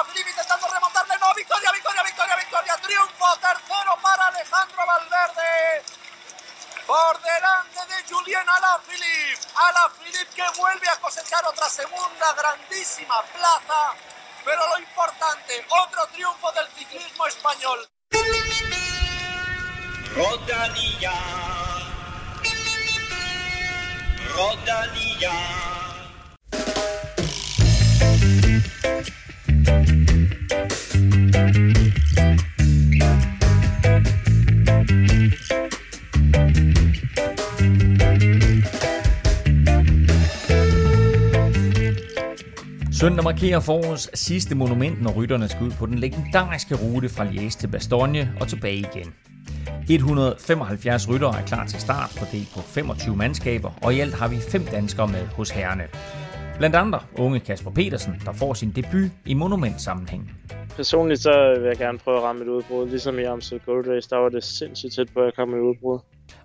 Alaphilippe intentando remontarle. No, victoria, victoria, victoria, victoria. Triunfo, tercero para Alejandro Valverde. Por delante de Julien Alaphilippe. Alaphilippe que vuelve a cosechar otra segunda grandísima plaza. Pero lo importante, otro triunfo markerer forårets sidste monument, når rytterne skal ud på den legendariske rute fra Liège til Bastogne og tilbage igen. 175 ryttere er klar til start, fordelt på 25 mandskaber, og i alt har vi fem danskere med hos herrene. Blandt andre unge Kasper Petersen, der får sin debut i monumentsammenhæng. Personligt så vil jeg gerne prøve at ramme et udbrud. Ligesom i Amstel Gold Race, der var det sindssygt tæt på at kom i udbrud.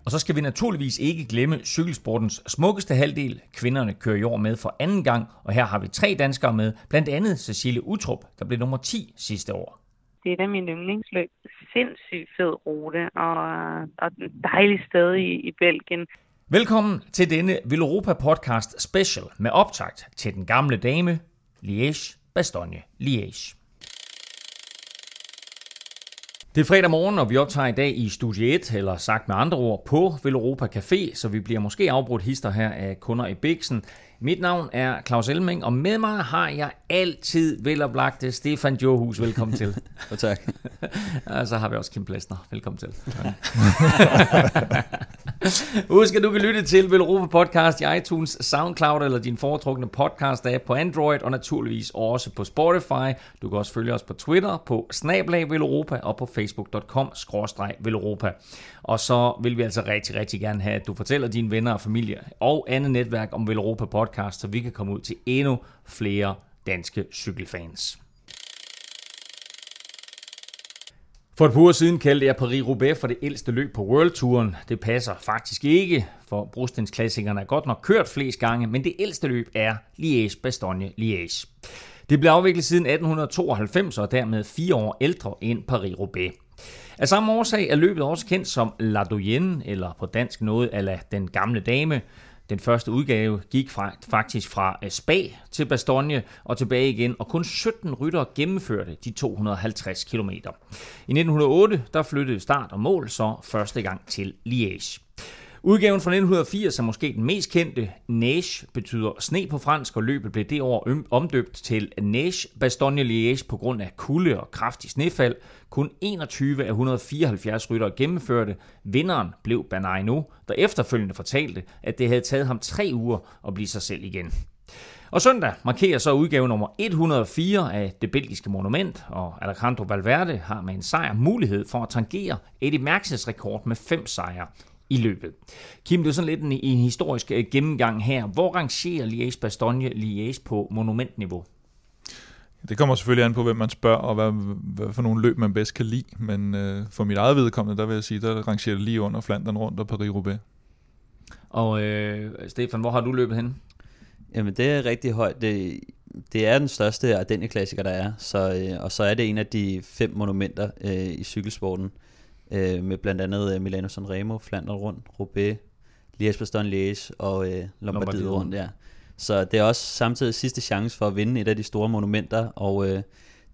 Og så skal vi naturligvis ikke glemme cykelsportens smukkeste halvdel. Kvinderne kører i år med for anden gang, og her har vi tre danskere med, blandt andet Cecilie Utrup, der blev nummer 10 sidste år. Det er da min yndlingsløb. Sindssygt fed rute og, og et dejligt sted i, i Belgien. Velkommen til denne Villeuropa podcast special med optakt til den gamle dame, Liège, Bastogne, Liège. Det er fredag morgen, og vi optager i dag i Studie 1, eller sagt med andre ord, på Villeuropa Café, så vi bliver måske afbrudt hister her af kunder i Bixen. Mit navn er Claus Elming, og med mig har jeg altid veloplagte Stefan Johus. Velkommen til. Og tak. og så har vi også Kim Plesner. Velkommen til. Husk, at du kan lytte til Velropa Podcast i iTunes, SoundCloud eller din foretrukne podcast-app på Android, og naturligvis også på Spotify. Du kan også følge os på Twitter, på Snablag Velropa og på facebook.com velropa. Og så vil vi altså rigtig, rigtig gerne have, at du fortæller dine venner og familie og andet netværk om Velropa Podcast, så vi kan komme ud til endnu flere danske cykelfans. For et par uger siden kaldte jeg Paris-Roubaix for det ældste løb på World Touren. Det passer faktisk ikke, for brostensklassikerne er godt nok kørt flest gange, men det ældste løb er Liège-Bastogne-Liège. Det blev afviklet siden 1892 og dermed fire år ældre end Paris-Roubaix. Af samme årsag er løbet også kendt som La Doyenne, eller på dansk noget ala den gamle dame, den første udgave gik fra, faktisk fra øh, Spa til Bastogne og tilbage igen, og kun 17 ryttere gennemførte de 250 km. I 1908 der flyttede start og mål så første gang til Liège. Udgaven fra 1980 er måske den mest kendte. Neige betyder sne på fransk, og løbet blev det år omdøbt til Neige Bastogne Liège på grund af kulde og kraftig snefald. Kun 21 af 174 ryttere gennemførte. Vinderen blev Banaino, der efterfølgende fortalte, at det havde taget ham tre uger at blive sig selv igen. Og søndag markerer så udgave nummer 104 af det belgiske monument, og Alejandro Valverde har med en sejr mulighed for at tangere Eddie Merckx rekord med fem sejre i løbet. Kim, det er sådan lidt en, en historisk øh, gennemgang her. Hvor rangerer Liège-Bastogne Liège på monumentniveau? Det kommer selvfølgelig an på, hvem man spørger, og hvad, hvad for nogle løb man bedst kan lide. Men øh, for mit eget vedkommende, der vil jeg sige, der rangerer det lige under Flandern rundt og Paris-Roubaix. Og øh, Stefan, hvor har du løbet hen? Jamen, det er rigtig højt. Det, det er den største Ardennes-klassiker, der er. Så, øh, og så er det en af de fem monumenter øh, i cykelsporten øh, med blandt andet øh, Milano Sanremo, Flandern rundt, Roubaix, Liège Bastogne Liège og øh, Lombardiet rundt, ja. Så det er også samtidig sidste chance for at vinde et af de store monumenter, og øh,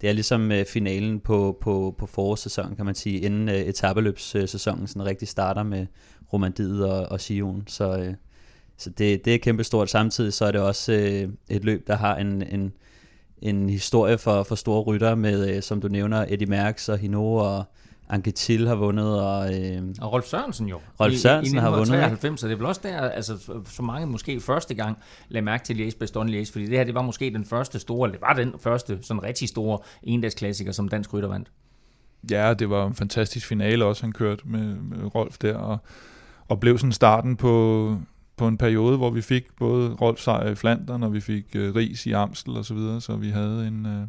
det er ligesom øh, finalen på, på, på forårssæsonen, kan man sige, inden øh, etabeløbssæsonen sådan rigtig starter med Romandiet og, og Sion. Så, øh, så det, det er kæmpestort. Samtidig så er det også øh, et løb, der har en, en, en historie for, for store rytter med, øh, som du nævner, Eddie Merckx og Hino og Anquetil har vundet, og... Øh, og Rolf Sørensen jo. Rolf Sørensen I, i har vundet. 1993, så det er vel også der, altså så mange måske første gang lagde mærke til Liège Bastogne Liège, fordi det her, det var måske den første store, eller det var den første sådan rigtig store endagsklassiker, som dansk rytter vandt. Ja, det var en fantastisk finale også, han kørte med, med Rolf der, og, og blev sådan starten på, på en periode, hvor vi fik både Rolf sejr i Flandern, og vi fik uh, Ries i Amstel og så videre, så vi havde en, uh,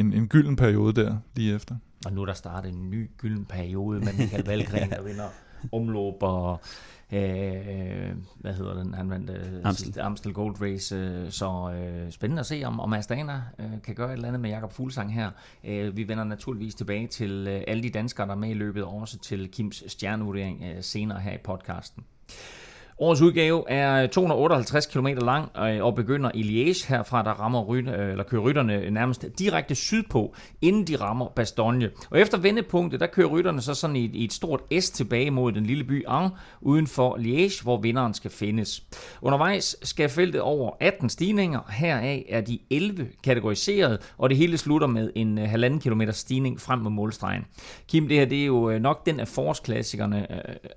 en, en gylden periode der lige efter. Og nu er der startet en ny gylden periode med Michael Valgren, der vinder omløb og øh, hvad hedder den, han vandt øh, Amstel. Amstel Gold Race, øh, så øh, spændende at se, om, om Astana øh, kan gøre et eller andet med Jakob Fuglsang her. Øh, vi vender naturligvis tilbage til øh, alle de danskere, der er med i løbet, og også til Kims stjernevurdering øh, senere her i podcasten. Årets udgave er 258 km lang øh, og begynder i Liège. Herfra der rammer ry- øh, eller kører rytterne nærmest direkte sydpå, inden de rammer Bastogne. Og efter vendepunktet, der kører rytterne så sådan i et, i et stort S tilbage mod den lille by Ang, uden for Liège, hvor vinderen skal findes. Undervejs skal feltet over 18 stigninger. Heraf er de 11 kategoriseret, og det hele slutter med en øh, halvanden kilometer stigning frem mod målstregen. Kim, det her det er jo nok den af forårsklassikerne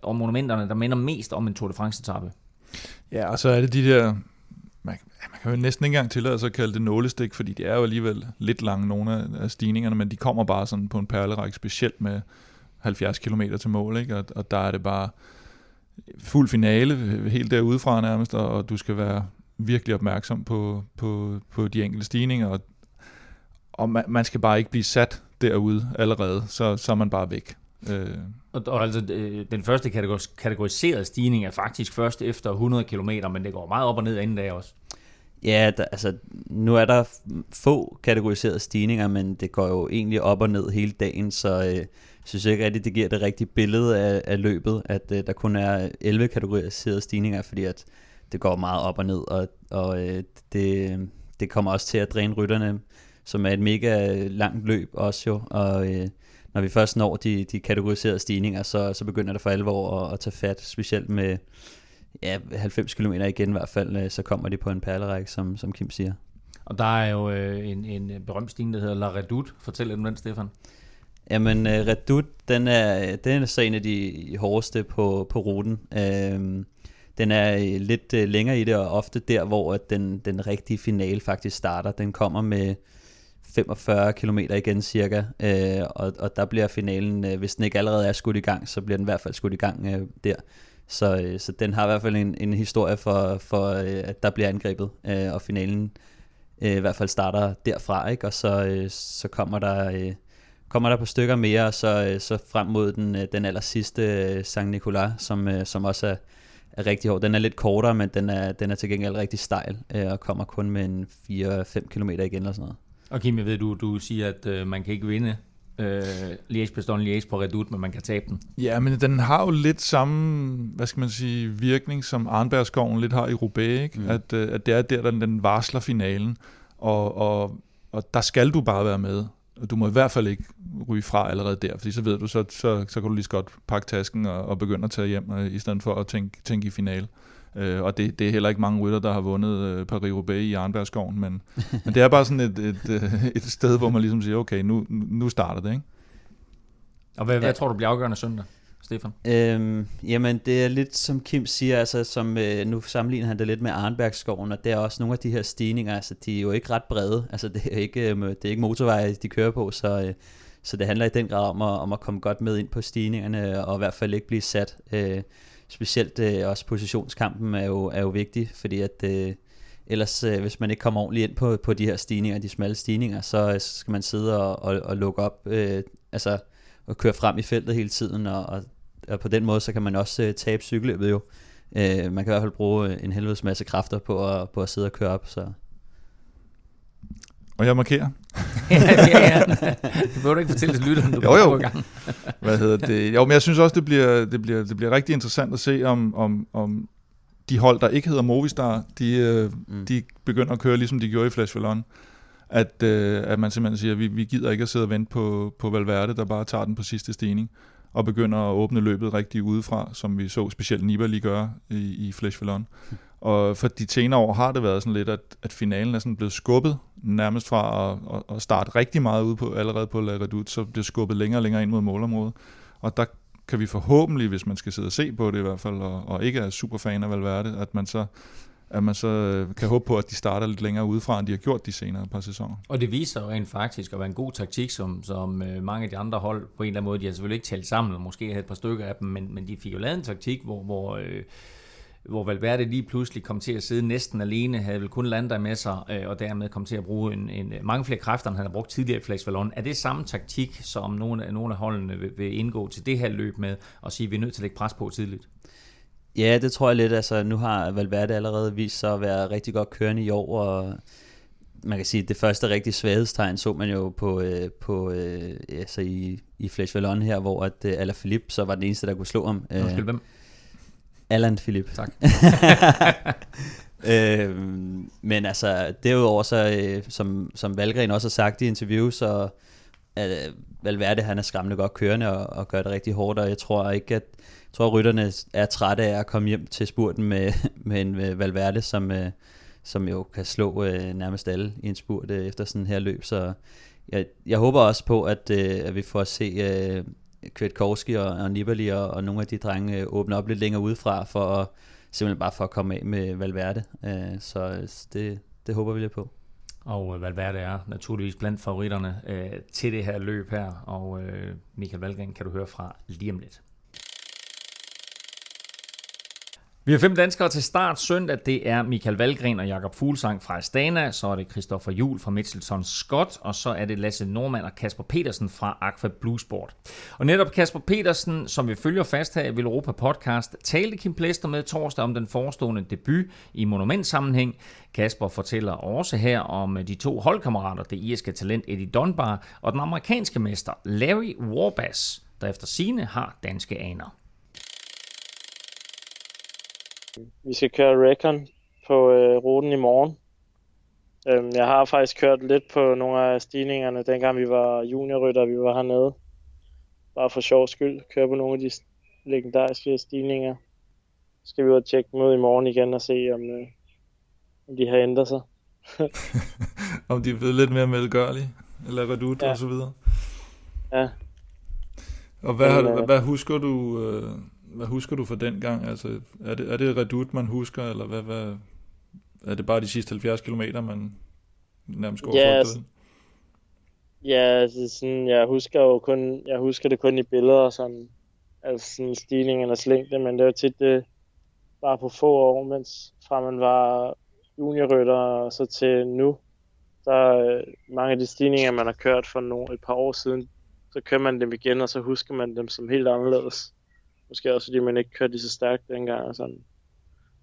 og monumenterne, der minder mest om en Tour de France France-etappe. Ja, og så er det de der... Man, man kan jo næsten ikke engang tillade sig at kalde det nålestik, fordi de er jo alligevel lidt lange, nogle af, af stigningerne, men de kommer bare sådan på en perlerække, specielt med 70 km til mål, ikke? Og, og der er det bare fuld finale, helt derudefra nærmest, og, og du skal være virkelig opmærksom på, på, på de enkelte stigninger, og, og man, man skal bare ikke blive sat derude allerede, så, så er man bare væk. Øh, Og, og altså, den første kategori- kategoriserede stigning er faktisk først efter 100 km, men det går meget op og ned inden dag også. Ja, der, altså nu er der få kategoriserede stigninger, men det går jo egentlig op og ned hele dagen, så øh, jeg synes ikke rigtigt, det giver det rigtige billede af, af løbet, at øh, der kun er 11 kategoriserede stigninger, fordi at det går meget op og ned, og, og øh, det, det kommer også til at dræne rytterne, som er et mega langt løb også jo, og øh, når vi først når de, de kategoriserede stigninger, så, så begynder det for alvor at, at tage fat, specielt med ja, 90 km igen i hvert fald, øh, så kommer de på en perlerække, som, som Kim siger. Og der er jo øh, en, en berømt stigning, der hedder La Redoute. Fortæl lidt om den, Stefan. Jamen, uh, Redoute, den er, den er så en af de hårdeste på, på ruten. Uh, den er øh, lidt uh, længere i det, og ofte der, hvor at den, den rigtige finale faktisk starter. Den kommer med 45 km igen cirka, øh, og, og der bliver finalen, øh, hvis den ikke allerede er skudt i gang, så bliver den i hvert fald skudt i gang øh, der. Så, øh, så den har i hvert fald en, en historie for, for øh, at der bliver angrebet, øh, og finalen øh, i hvert fald starter derfra, ikke? og så, øh, så kommer der... Øh, kommer der på stykker mere, og så, øh, så frem mod den, øh, den aller sidste øh, Sankt Nicolas, som, øh, som også er, er rigtig hård. Den er lidt kortere, men den er, den er til gengæld rigtig stejl, øh, og kommer kun med en 4-5 km igen eller sådan noget. Og Kim, jeg ved, du, du siger, at øh, man kan ikke vinde øh, liège bastogne liège på Redoute, men man kan tabe den. Ja, men den har jo lidt samme, hvad skal man sige, virkning, som Arnbergskoven lidt har i Roubaix, ikke? Mm. At, øh, at det er der, den, den varsler finalen, og, og, og der skal du bare være med. Og du må i hvert fald ikke ryge fra allerede der, fordi så ved du, så, så, så kan du lige så godt pakke tasken og, og begynde at tage hjem, øh, i stedet for at tænke, tænke i finale. Øh, og det, det er heller ikke mange rytter, der har vundet øh, Paris-Roubaix i Arnbergskoven, men, men det er bare sådan et, et, et, et sted, hvor man ligesom siger, okay, nu, nu starter det, ikke? Og hvad, ja. Ja. hvad tror du bliver afgørende søndag, Stefan? Øhm, jamen, det er lidt som Kim siger, altså som, øh, nu sammenligner han det lidt med Arnbergskoven, og det er også nogle af de her stigninger, altså de er jo ikke ret brede, altså det er ikke, øh, det er ikke motorveje, de kører på, så, øh, så det handler i den grad om at, om at komme godt med ind på stigningerne, og i hvert fald ikke blive sat. Øh, specielt øh, også positionskampen er jo, er jo vigtig, fordi at øh, ellers, øh, hvis man ikke kommer ordentligt ind på, på de her stigninger, de smalle stigninger, øh, så skal man sidde og, og, og lukke op, øh, altså og køre frem i feltet hele tiden, og, og, og på den måde, så kan man også øh, tabe cykelløbet jo. Øh, man kan i hvert fald bruge øh, en helvedes masse kræfter på at, på at sidde og køre op, så Og jeg markerer. ja, ja, ja. Det behøver du ikke fortælle til lytteren, du Jo, jo. gang. Hvad hedder det? Jo, men jeg synes også, det bliver, det bliver, det bliver rigtig interessant at se, om, om, om de hold, der ikke hedder Movistar, de, øh, mm. de begynder at køre, ligesom de gjorde i Flash Vallon. At, øh, at man simpelthen siger, at vi, vi gider ikke at sidde og vente på, på Valverde, der bare tager den på sidste stigning, og begynder at åbne løbet rigtig udefra, som vi så specielt Nibali gøre i, i Flash Vallon. Og for de senere år har det været sådan lidt, at, at finalen er sådan blevet skubbet, nærmest fra at, at, at starte rigtig meget ude på, allerede på La Redoute, så bliver skubbet længere og længere ind mod målområdet. Og der kan vi forhåbentlig, hvis man skal sidde og se på det i hvert fald, og, og ikke er super fan af Valverde, at man så at man så øh, kan håbe på, at de starter lidt længere udefra, end de har gjort de senere par sæsoner. Og det viser jo rent faktisk at være en god taktik, som, som øh, mange af de andre hold på en eller anden måde, de har selvfølgelig ikke talt sammen, og måske havde et par stykker af dem, men, men de fik jo lavet en taktik, hvor, hvor øh, hvor Valverde lige pludselig kom til at sidde næsten alene, havde vel kun Landa med sig, øh, og dermed kom til at bruge en, en, mange flere kræfter, end han havde brugt tidligere i Flex Vallon. Er det samme taktik, som nogle, nogle af holdene vil, vil indgå til det her løb med, og sige, at vi er nødt til at lægge pres på tidligt? Ja, det tror jeg lidt. Altså, nu har Valverde allerede vist sig at være rigtig godt kørende i år, og man kan sige, at det første rigtig svaghedstegn så man jo på, øh, på øh, altså i, i Flash Vallon her, hvor at øh, Alaphilippe så var den eneste, der kunne slå ham. Undskyld, øh, hvem? Alan Philip. Tak. øh, men altså, derudover så, øh, som, som Valgren også har sagt i interview, så øh, Valverde han er skræmmende godt kørende og, og gør det rigtig hårdt, og jeg tror ikke, at jeg tror, at rytterne er trætte af at komme hjem til spurten med, med en med Valverde, som, øh, som jo kan slå øh, nærmest alle i en spurt øh, efter sådan her løb, så jeg, jeg håber også på, at, øh, at vi får at se øh, Kvetkovski og, og Nibali og, og nogle af de drenge øh, åbner åbne op lidt længere udefra, for at, simpelthen bare for at komme af med Valverde. Øh, så øh, det, det håber vi lidt på. Og øh, Valverde er naturligvis blandt favoritterne øh, til det her løb her, og øh, Michael Valgren kan du høre fra lige om lidt. Vi har fem danskere til start søndag. Det er Michael Valgren og Jakob Fuglsang fra Astana, så er det Christoffer Jul fra Mitchelton Scott, og så er det Lasse Normand og Kasper Petersen fra Aqua Blue Sport. Og netop Kasper Petersen, som vi følger fast her i Europa Podcast, talte Kim Plester med torsdag om den forestående debut i monumentsammenhæng. Kasper fortæller også her om de to holdkammerater, det irske talent Eddie Dunbar og den amerikanske mester Larry Warbass, der efter sine har danske aner. Vi skal køre Recon på øh, ruten i morgen. Øhm, jeg har faktisk kørt lidt på nogle af stigningerne, dengang vi var juniorrytter, vi var hernede. Bare for sjov skyld. Køre på nogle af de legendariske stigninger. Så skal vi ud og tjekke dem ud i morgen igen og se, om, øh, om de har ændret sig. om de er blevet lidt mere medgørlige, eller redut ja. og så videre. Ja. Og hvad, har, hvad, hvad husker du, øh, hvad husker du fra den gang? Altså, er det, er det Redut, man husker, eller hvad, hvad, er det bare de sidste 70 km, man nærmest går ja, altså, Ja, altså sådan, jeg husker jo kun, jeg husker det kun i billeder, sådan, altså sådan stigningernes længde, men det var tit det, bare på få år, mens fra man var juniorrytter og så til nu, der er mange af de stigninger, man har kørt for nogle, et par år siden, så kører man dem igen, og så husker man dem som helt anderledes. Måske også fordi man ikke kørte lige så stærkt dengang og sådan.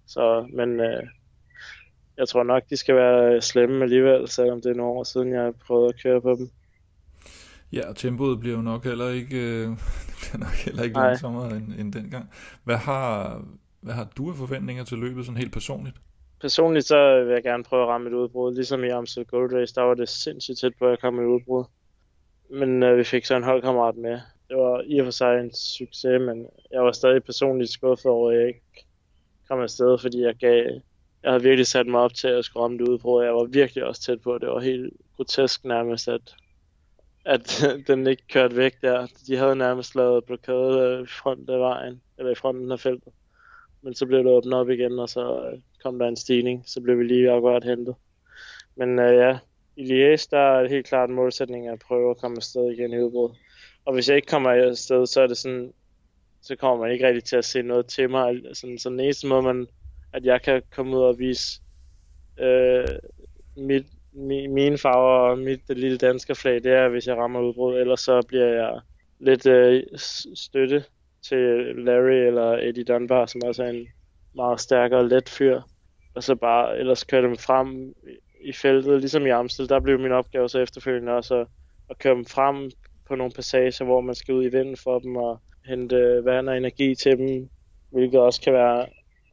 Så, men øh, jeg tror nok, de skal være slemme alligevel, selvom det er nogle år siden, jeg prøvet at køre på dem. Ja, og tempoet bliver jo nok heller ikke, øh, det bliver nok heller ikke langsommere end, end dengang. Hvad har, hvad har du af forventninger til løbet sådan helt personligt? Personligt så vil jeg gerne prøve at ramme et udbrud. Ligesom i Amstel Gold Race, der var det sindssygt tæt på, at jeg kom et udbrud. Men øh, vi fik så en holdkammerat med, det var i og for sig en succes, men jeg var stadig personligt skuffet over, at jeg ikke kom afsted, fordi jeg gav, jeg havde virkelig sat mig op til at skulle ramme det udbrud. Jeg var virkelig også tæt på, det var helt grotesk nærmest, at, at den ikke kørte væk der. De havde nærmest lavet blokade i front af vejen, eller i fronten af feltet. Men så blev det åbnet op igen, og så øh, kom der en stigning, så blev vi lige akkurat hentet. Men uh, ja, i Liège, der er det helt klart en målsætning at prøve at komme afsted igen i udbrud. Og hvis jeg ikke kommer afsted, så er det sådan, så kommer man ikke rigtig til at se noget til mig. Sådan, så den eneste måde, man, at jeg kan komme ud og vise øh, mit, mi, mine farver og mit det lille danske flag, det er, hvis jeg rammer udbrud. Ellers så bliver jeg lidt øh, støtte til Larry eller Eddie Dunbar, som også er en meget stærkere og let fyr. Og så bare ellers køre dem frem i feltet, ligesom i Amstel. Der blev min opgave så efterfølgende også at, at køre dem frem på nogle passager, hvor man skal ud i vinden for dem og hente vand og energi til dem, hvilket også kan være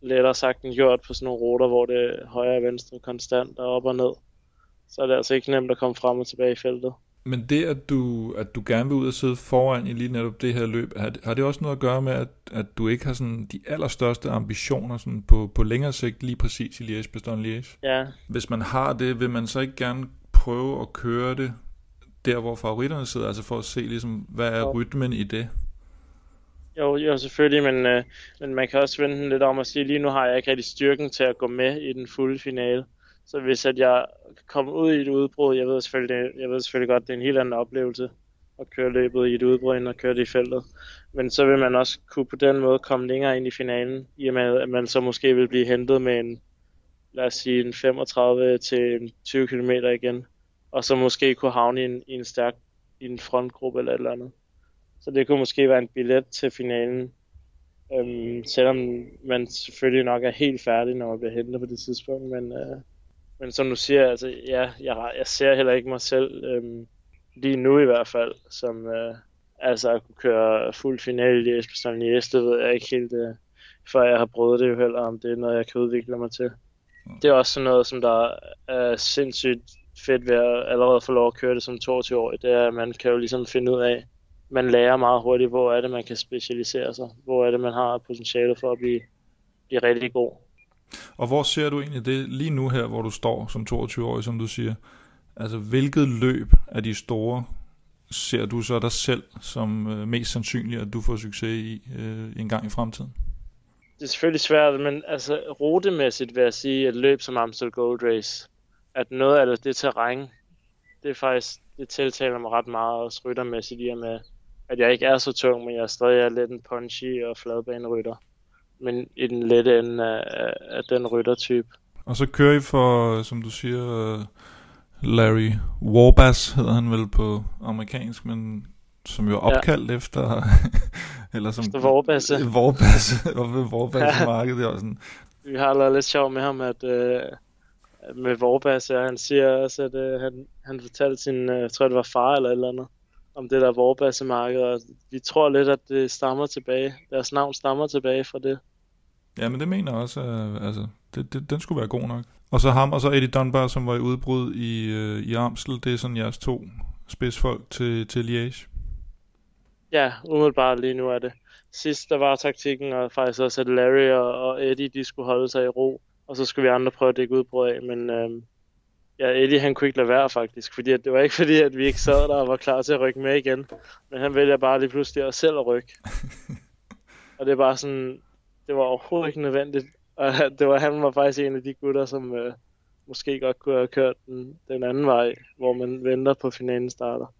lettere sagt end gjort på sådan nogle ruter, hvor det er højre og venstre konstant og op og ned. Så er det altså ikke nemt at komme frem og tilbage i feltet. Men det, at du, at du gerne vil ud og sidde foran i lige netop det her løb, har, har det også noget at gøre med, at, at du ikke har sådan de allerstørste ambitioner sådan på, på længere sigt lige præcis i Liège, Bastogne Liège? Ja. Hvis man har det, vil man så ikke gerne prøve at køre det der, hvor favoritterne sidder, altså for at se, ligesom, hvad er rytmen i det? Jo, jo selvfølgelig, men, øh, men man kan også vende den lidt om at sige, lige nu har jeg ikke rigtig styrken til at gå med i den fulde finale. Så hvis at jeg kommer ud i et udbrud, jeg ved selvfølgelig, det, jeg ved selvfølgelig godt, det er en helt anden oplevelse. at køre løbet i et udbrud, og køre det i feltet. Men så vil man også kunne på den måde komme længere ind i finalen, i og med at man så måske vil blive hentet med en, lad os sige, en 35 til 20 km igen, og så måske kunne havne i en, i en stærk i en frontgruppe eller et eller andet. Så det kunne måske være en billet til finalen, øhm, selvom man selvfølgelig nok er helt færdig, når man bliver hentet på det tidspunkt, men, øh, men som du siger, altså, ja, jeg, jeg ser heller ikke mig selv, øhm, lige nu i hvert fald, som øh, altså at kunne køre fuld finale i Esbjerg Liège, det ved jeg ikke helt, øh, før jeg har prøvet det jo heller, om det er noget, jeg kan udvikle mig til. Det er også sådan noget, som der er sindssygt fedt ved at allerede få lov at køre det som 22-årig, det er, at man kan jo ligesom finde ud af, man lærer meget hurtigt, hvor er det, man kan specialisere sig, hvor er det, man har potentiale for at blive, blive rigtig god. Og hvor ser du egentlig det lige nu her, hvor du står som 22-årig, som du siger? Altså, hvilket løb af de store ser du så dig selv som øh, mest sandsynligt, at du får succes i øh, en gang i fremtiden? Det er selvfølgelig svært, men altså rutemæssigt vil jeg sige, at løb som Amstel Gold Race, at noget af det, det terræn, det er faktisk, det tiltaler mig ret meget også ryttermæssigt i og med, at jeg ikke er så tung, men jeg stadig er lidt en punchy og fladbanerytter. Men i den lette ende af, af den ryttertype. Og så kører I for, som du siger, Larry Warbass hedder han vel på amerikansk, men som jo er opkaldt ja. efter... eller som... Efter Warbasse. Warbasse. Warbasse markedet, det er sådan... Vi har lavet lidt sjov med ham, at... Øh, med Vorbasse, og han siger også, at øh, han, han fortalte sin, øh, jeg tror det var far eller et eller andet, om det der Vorbasse-marked, og vi tror lidt, at det stammer tilbage, deres navn stammer tilbage fra det. Ja, men det mener jeg også, at, altså, det, det, den skulle være god nok. Og så ham, og så Eddie Dunbar, som var i udbrud i, øh, i Amstel, det er sådan jeres to spidsfolk til, til Liège. Ja, umiddelbart lige nu er det. Sidst der var taktikken, og faktisk også at Larry og, og Eddie, de skulle holde sig i ro og så skulle vi andre prøve at dække udbrud af, men øh, ja, Eddie han kunne ikke lade være faktisk, fordi at det var ikke fordi, at vi ikke sad der og var klar til at rykke med igen, men han vælger bare lige pludselig at selv at rykke. og det er bare sådan, det var overhovedet ikke nødvendigt, og det var, han var faktisk en af de gutter, som øh, måske godt kunne have kørt den, den anden vej, hvor man venter på finalen starter.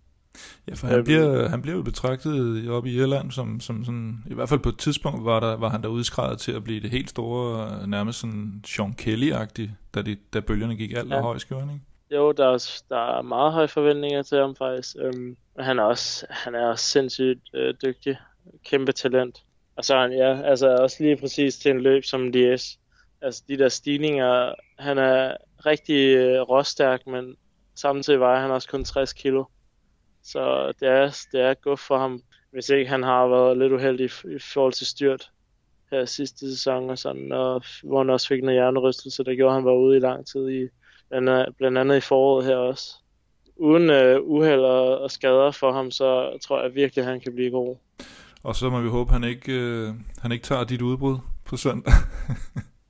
Ja, for han, bliver, han bliver jo betragtet op i Irland som, som sådan, i hvert fald på et tidspunkt var, der, var han der udskrevet til at blive det helt store, nærmest sådan Sean Kelly-agtig, da, de, da bølgerne gik alt ja. højt, ikke? Jo, der er, der er meget høje forventninger til ham faktisk. Øhm, han er også, han er også sindssygt øh, dygtig. Kæmpe talent. Og så er han, ja, altså også lige præcis til en løb som Lies. Altså de der stigninger, han er rigtig øh, råstærk, men samtidig vejer han også kun 60 kilo. Så det er, det er godt for ham, hvis ikke han har været lidt uheldig i, i forhold til styrt her sidste sæson, og sådan, og hvor han også fik en hjernerystelse, der gjorde, at han var ude i lang tid, i, blandt andet i foråret her også. Uden uh, uheld og, og skader for ham, så tror jeg virkelig, at han kan blive god. Og så må vi håbe, at han ikke, øh, han ikke tager dit udbrud på søndag.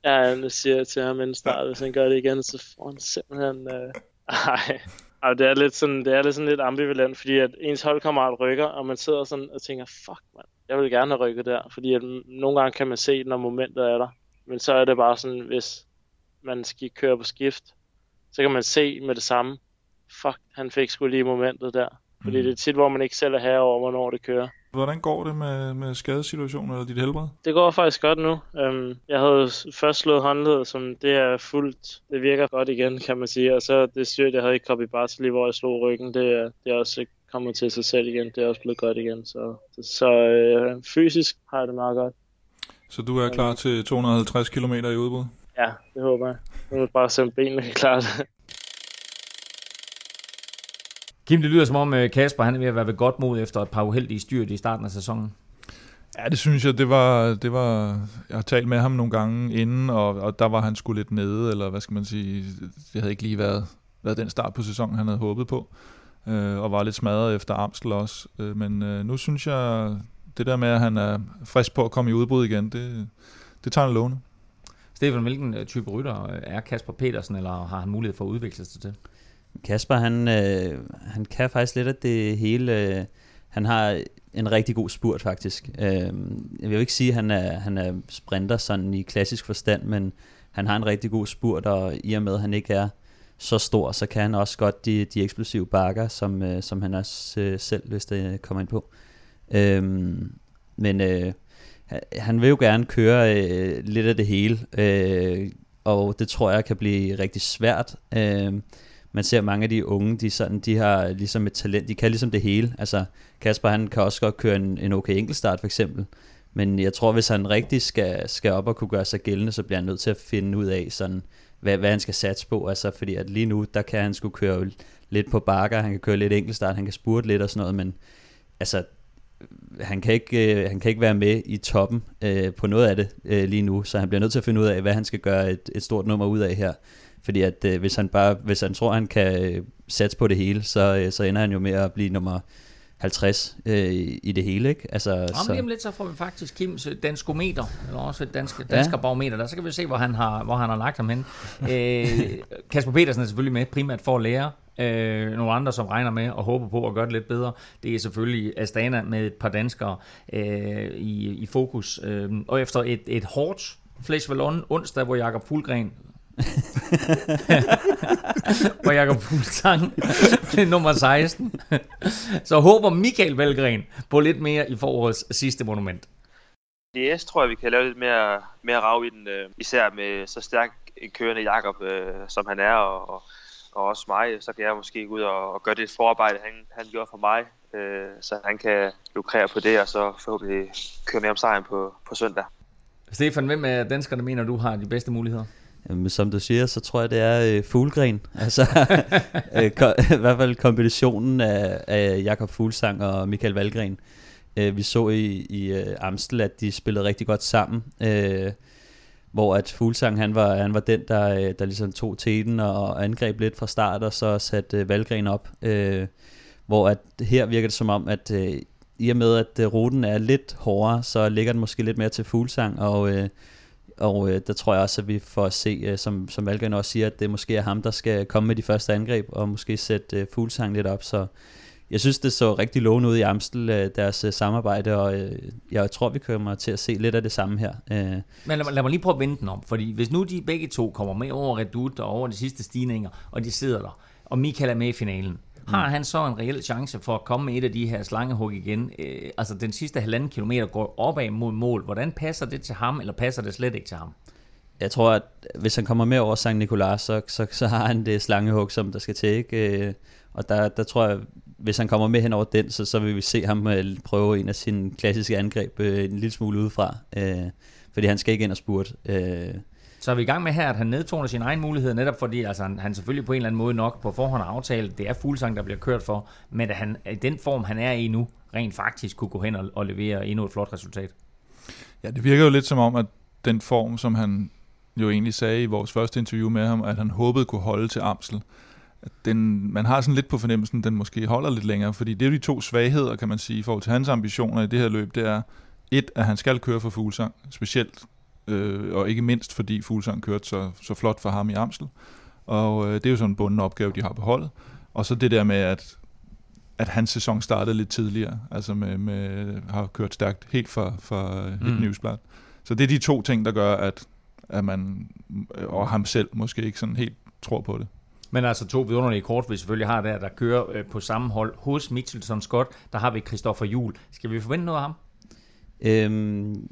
ja, jeg siger til ham inden start, hvis han gør det igen, så får han simpelthen... Øh, ej, ej, det er lidt sådan, det er lidt sådan lidt ambivalent, fordi at ens holdkammerat rykker, og man sidder sådan og tænker, fuck man, jeg vil gerne have rykket der, fordi at nogle gange kan man se, når momentet er der, men så er det bare sådan, hvis man skal køre på skift, så kan man se med det samme, fuck, han fik sgu lige momentet der, fordi mm. det er tit, hvor man ikke selv er her over, hvornår det kører. Hvordan går det med, med skadesituationen eller dit helbred? Det går faktisk godt nu. Um, jeg havde først slået håndledet, som det er fuldt. Det virker godt igen, kan man sige. Og så det sygt, jeg havde ikke Copy Bartley, hvor jeg slog ryggen. Det, det er også kommet til sig selv igen. Det er også blevet godt igen. Så, så uh, fysisk har jeg det meget godt. Så du er klar til 250 km i udbrud? Ja, det håber jeg. Nu er det bare se, om benene det. Kim, det lyder som om øh, Kasper han er ved at være ved godt mod efter et par uheldige styrt i starten af sæsonen. Ja, det synes jeg, det var, det var, jeg har talt med ham nogle gange inden, og, og der var han sgu lidt nede, eller hvad skal man sige, det havde ikke lige været, været den start på sæsonen, han havde håbet på, øh, og var lidt smadret efter Amstel også. Øh, men øh, nu synes jeg, det der med, at han er frisk på at komme i udbrud igen, det, det tager en låne. Stefan, hvilken øh, type rytter er Kasper Petersen, eller har han mulighed for at udvikle sig til? Kasper, han, øh, han kan faktisk lidt af det hele. Øh, han har en rigtig god spurt, faktisk. Øh, jeg vil jo ikke sige, at han er, han er sprinter sådan i klassisk forstand, men han har en rigtig god spurt, og i og med, at han ikke er så stor, så kan han også godt de, de eksplosive bakker, som, øh, som han også øh, selv hvis det kommer ind på. Øh, men øh, han vil jo gerne køre øh, lidt af det hele, øh, og det tror jeg kan blive rigtig svært. Øh, man ser mange af de unge, de, sådan, de har ligesom et talent, de kan ligesom det hele. Altså Kasper han kan også godt køre en, en okay enkeltstart for eksempel, men jeg tror, hvis han rigtig skal, skal op og kunne gøre sig gældende, så bliver han nødt til at finde ud af, sådan, hvad, hvad han skal satse på. Altså, fordi at lige nu, der kan han skulle køre lidt på bakker, han kan køre lidt enkeltstart, han kan spurte lidt og sådan noget, men altså, han kan ikke, øh, han kan ikke være med i toppen øh, på noget af det øh, lige nu, så han bliver nødt til at finde ud af, hvad han skal gøre et, et stort nummer ud af her. Fordi at øh, hvis han bare hvis han tror, han kan øh, satse på det hele, så, øh, så ender han jo med at blive nummer 50 øh, i det hele, ikke? Altså, Om så... lige om lidt, så får vi faktisk Kims øh, danskometer, eller også et dansk, dansk ja. barometer, der så kan vi se, hvor han har, hvor han har lagt ham hen. øh, Kasper Petersen er selvfølgelig med, primært for at lære Øh, nogle andre, som regner med og håber på at gøre det lidt bedre, det er selvfølgelig Astana med et par danskere øh, i, i fokus. Øh, og efter et, et hårdt Flash Vallon onsdag, hvor Jakob Fuglgren hvor Jakob Fuglsang nummer 16. Så håber Michael Valgren på lidt mere i forårets sidste monument. DS tror jeg, vi kan lave lidt mere, mere rav i den, øh, især med så stærk en kørende Jakob, øh, som han er, og, og, og også mig, så kan jeg måske gå ud og, og gøre det forarbejde, han, han gjorde for mig, øh, så han kan lukrere på det, og så forhåbentlig køre med om sejren på, på søndag. Stefan, hvem af danskerne mener du har de bedste muligheder? Øhm, Jamen, som du siger, så tror jeg, det er øh, Fuglgren. Altså, øh, i hvert fald kombinationen af, af Jakob Fuglsang og Michael Valgren. Øh, vi så i, i øh, Amstel, at de spillede rigtig godt sammen. Øh, hvor at Fuglsang, han var, han var den, der, øh, der ligesom tog teten og angreb lidt fra start, og så satte øh, Valgren op. Øh, hvor at her virker det som om, at øh, i og med, at øh, ruten er lidt hårdere, så ligger den måske lidt mere til Fuglsang, og... Øh, og øh, der tror jeg også, at vi får at se, øh, som, som Valgren også siger, at det måske er ham, der skal komme med de første angreb, og måske sætte øh, Fuglsang lidt op. Så jeg synes, det så rigtig lovende ud i Amstel, øh, deres øh, samarbejde, og øh, jeg tror, vi kommer til at se lidt af det samme her. Øh. Men lad, lad mig lige prøve at vende den om, fordi hvis nu de begge to kommer med over Redut og over de sidste stigninger, og de sidder der, og Michael er med i finalen, har han så en reel chance for at komme med et af de her slangehug igen? Øh, altså den sidste halvanden kilometer går opad mod mål. Hvordan passer det til ham, eller passer det slet ikke til ham? Jeg tror, at hvis han kommer med over St. Nicolas, så, så, så har han det slangehug, som der skal til. Ikke? Øh, og der, der tror jeg, hvis han kommer med hen over den, så, så vil vi se ham øh, prøve en af sine klassiske angreb øh, en lille smule udefra. Øh, fordi han skal ikke ind og spurte. Øh, så er vi i gang med her, at han nedtoner sin egen mulighed, netop fordi altså, han, han selvfølgelig på en eller anden måde nok på forhånd har aftalt, det er fuldsang, der bliver kørt for, men at han i den form, han er i nu, rent faktisk kunne gå hen og, og levere endnu et flot resultat. Ja, det virker jo lidt som om, at den form, som han jo egentlig sagde i vores første interview med ham, at han håbede kunne holde til Amsel, at den, man har sådan lidt på fornemmelsen, at den måske holder lidt længere, fordi det er jo de to svagheder, kan man sige, i forhold til hans ambitioner i det her løb, det er et, at han skal køre for Fuglsang, specielt øh, og ikke mindst fordi Fuglsang kørte så, så flot for ham i Amstel. Og øh, det er jo sådan en bunden opgave, de har på holdet. Og så det der med, at, at hans sæson startede lidt tidligere, altså med, med har kørt stærkt helt for, for et mm. newsblad. Så det er de to ting, der gør, at, at man, og ham selv måske ikke sådan helt tror på det. Men altså to vidunderlige kort, vi selvfølgelig har der, der kører øh, på samme hold. Hos Mitchelson Scott, der har vi Christoffer Jul. Skal vi forvente noget af ham? Øhm,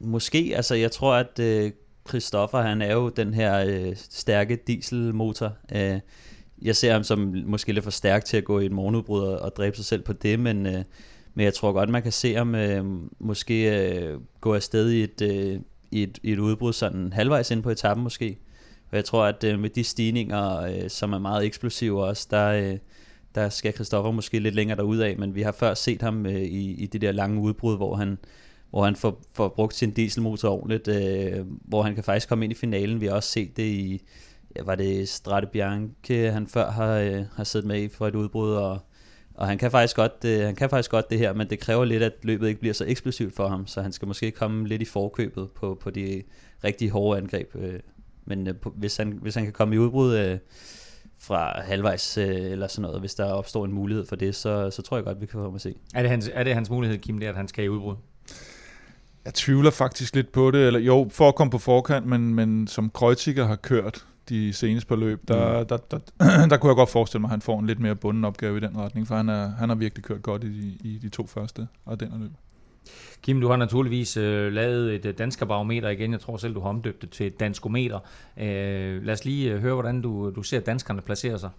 måske, altså jeg tror, at øh, Christoffer, han er jo den her øh, stærke dieselmotor. Øh, jeg ser ham som måske lidt for stærk til at gå i et morgenudbrud og, og dræbe sig selv på det, men, øh, men jeg tror godt, man kan se ham øh, måske øh, gå afsted i et, øh, i, et, i et udbrud sådan halvvejs ind på etappen måske. Og jeg tror, at øh, med de stigninger, øh, som er meget eksplosive også, der, øh, der skal Christoffer måske lidt længere derud af, men vi har før set ham øh, i, i det der lange udbrud, hvor han, hvor han får, får brugt sin dieselmotor ordentligt, øh, hvor han kan faktisk komme ind i finalen. Vi har også set det i, ja, var det Strade Bianche, han før har, øh, har siddet med i for et udbrud, og, og han kan, faktisk godt, øh, han kan faktisk godt det her, men det kræver lidt, at løbet ikke bliver så eksplosivt for ham, så han skal måske komme lidt i forkøbet på, på de rigtig hårde angreb. Øh, men øh, på, hvis, han, hvis han kan komme i udbrud øh, fra halvvejs øh, eller sådan noget, hvis der opstår en mulighed for det, så, så tror jeg godt, vi kan komme at se. Er det hans, er det hans mulighed, Kim, det at han skal i udbrud? Jeg tvivler faktisk lidt på det, eller jo, for at komme på forkant, men, men som Kreuziger har kørt de seneste par løb, der, mm. der, der, der, der kunne jeg godt forestille mig, at han får en lidt mere bunden opgave i den retning, for han, er, han har virkelig kørt godt i de, i de to første af den løb. Kim, du har naturligvis øh, lavet et øh, danskerbarometer igen. Jeg tror selv, du har omdøbt det til et danskometer. Øh, lad os lige øh, høre, hvordan du, du ser danskerne placere sig.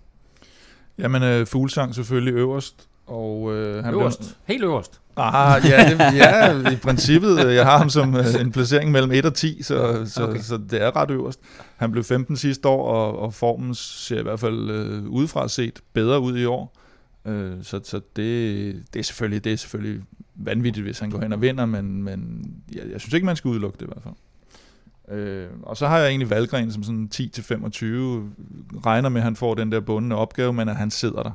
Jamen, øh, fuglsang selvfølgelig øverst. Og, øh, han øverst? Blev... Helt øverst? Ah, ja, det, ja, i princippet. Jeg har ham som øh, en placering mellem 1 og 10, så, så, okay. så det er ret øverst. Han blev 15 sidste år, og, og formen ser i hvert fald øh, udefra set bedre ud i år. Øh, så så det, det, er selvfølgelig, det er selvfølgelig vanvittigt, hvis han går hen og vinder, men, men jeg, jeg synes ikke, man skal udelukke det i hvert fald. Øh, og så har jeg egentlig Valgren som sådan 10-25, regner med, at han får den der bundne opgave, men at han sidder der,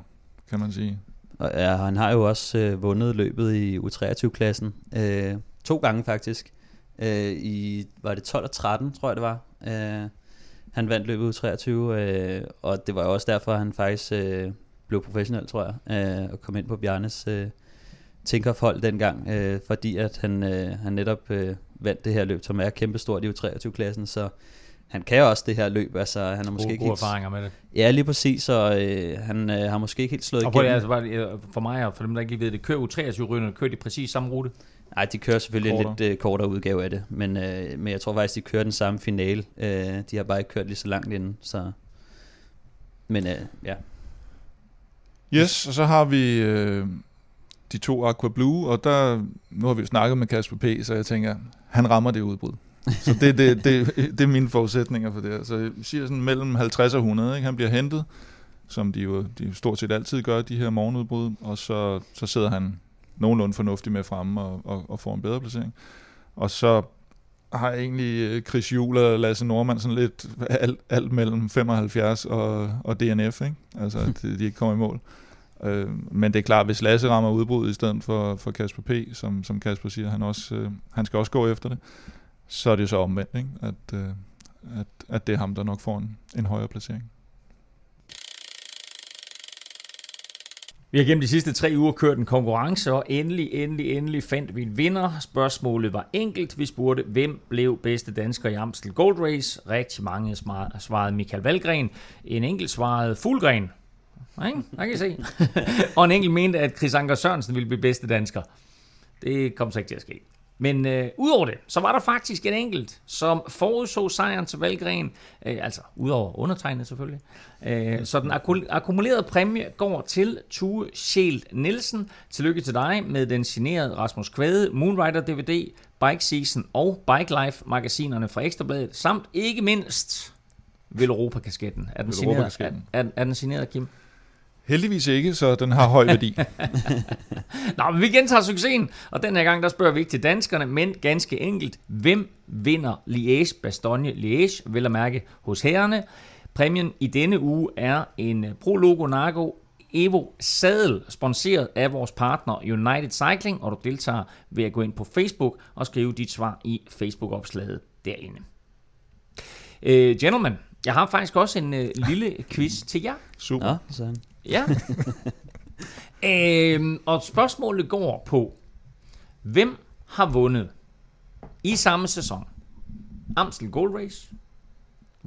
kan man sige. Og ja, han har jo også øh, vundet løbet i U23-klassen. Øh, to gange faktisk. Øh, I, var det 12 og 13, tror jeg det var. Øh, han vandt løbet U23, øh, og det var jo også derfor, at han faktisk øh, blev professionel, tror jeg, øh, og kom ind på Bjarnes øh, Tinkerhold dengang, øh, fordi at han, øh, han netop øh, vandt det her løb, som er kæmpestort i U23-klassen, så han kan også det her løb, altså han har måske gode, ikke gode helt... erfaringer med det. Ja, lige præcis, og øh, han øh, har måske ikke helt slået og igennem. Det, altså, bare, øh, for mig og for dem, der ikke ved det, kører U23-rytterne, kører de præcis samme rute? Nej, de kører selvfølgelig kortere. en lidt øh, kortere udgave af det, men, øh, men jeg tror faktisk, de kører den samme finale. Øh, de har bare ikke kørt lige så langt inden, så... Men øh, ja. Yes, og så har vi øh, de to Aqua Blue, og der, nu har vi jo snakket med Kasper P., så jeg tænker, han rammer det udbrud. Så det, det, det, det er mine forudsætninger for det Så jeg siger sådan mellem 50 og 100. Ikke? Han bliver hentet, som de jo de stort set altid gør, de her morgenudbrud, og så, så sidder han nogenlunde fornuftigt med fremme og, og, og får en bedre placering. Og så har jeg egentlig øh, Chris Juhl og Lasse Normand sådan lidt alt, alt mellem 75 og, og DNF, ikke? Altså, at de ikke kommer i mål. Øh, men det er klart, hvis Lasse rammer udbrud i stedet for, for Kasper P., som, som Kasper siger, han, også, øh, han skal også gå efter det, så er det så omvendt, ikke? At, øh, at, at det er ham, der nok får en, en højere placering. Vi har gennem de sidste tre uger kørt en konkurrence, og endelig, endelig, endelig fandt vi en vinder. Spørgsmålet var enkelt. Vi spurgte, hvem blev bedste dansker i Amstel Gold Race? Rigtig mange svarede Michael Valgren. En enkelt svarede Fuglgren. Ikke? Der kan I se. og en enkelt mente, at Chris Anker Sørensen ville blive bedste dansker. Det kom så ikke til at ske. Men øh, udover det, så var der faktisk en enkelt, som forudså sejren til Valgren, øh, altså udover undertegnet selvfølgelig. Øh, så den akkumulerede præmie går til Tue Sjæl Nielsen. Tillykke til dig med den signerede Rasmus Kvæde, Moonrider DVD, Bike Season og Bike Life magasinerne fra Ekstrabladet, samt ikke mindst Veloropa-kasketten. Er den, signeret, er, er, er den signeret, Kim? Heldigvis ikke, så den har høj værdi. Nå, men vi gentager succesen, og den her gang, der spørger vi ikke til danskerne, men ganske enkelt, hvem vinder Liège, Bastogne Liège, vil at mærke hos herrerne. Præmien i denne uge er en Prologo Nago Evo Sadel, sponsoreret af vores partner United Cycling, og du deltager ved at gå ind på Facebook og skrive dit svar i Facebook-opslaget derinde. Uh, gentlemen, jeg har faktisk også en uh, lille quiz til jer. Super. Ja, sådan. Ja. øhm, og spørgsmålet går på, hvem har vundet i samme sæson Amstel Gold Race,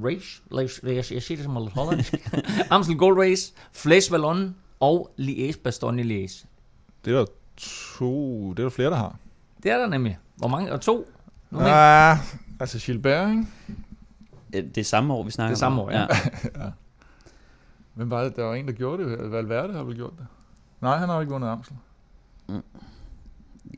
Race, jeg, jeg siger det som lidt hollandsk, Amstel Gold Race, Flesh Vallon og Liège Bastogne Liège. Det er der to, det er der flere, der har. Det er der nemlig. Hvor mange? Og to? Ja, altså Gilbert, ikke? Det er samme år, vi snakker om. Det er samme år, ja. ja. Hvem var det? Der var en, der gjorde det. Valverde har vel gjort det. Nej, han har ikke vundet Amstel. Mm.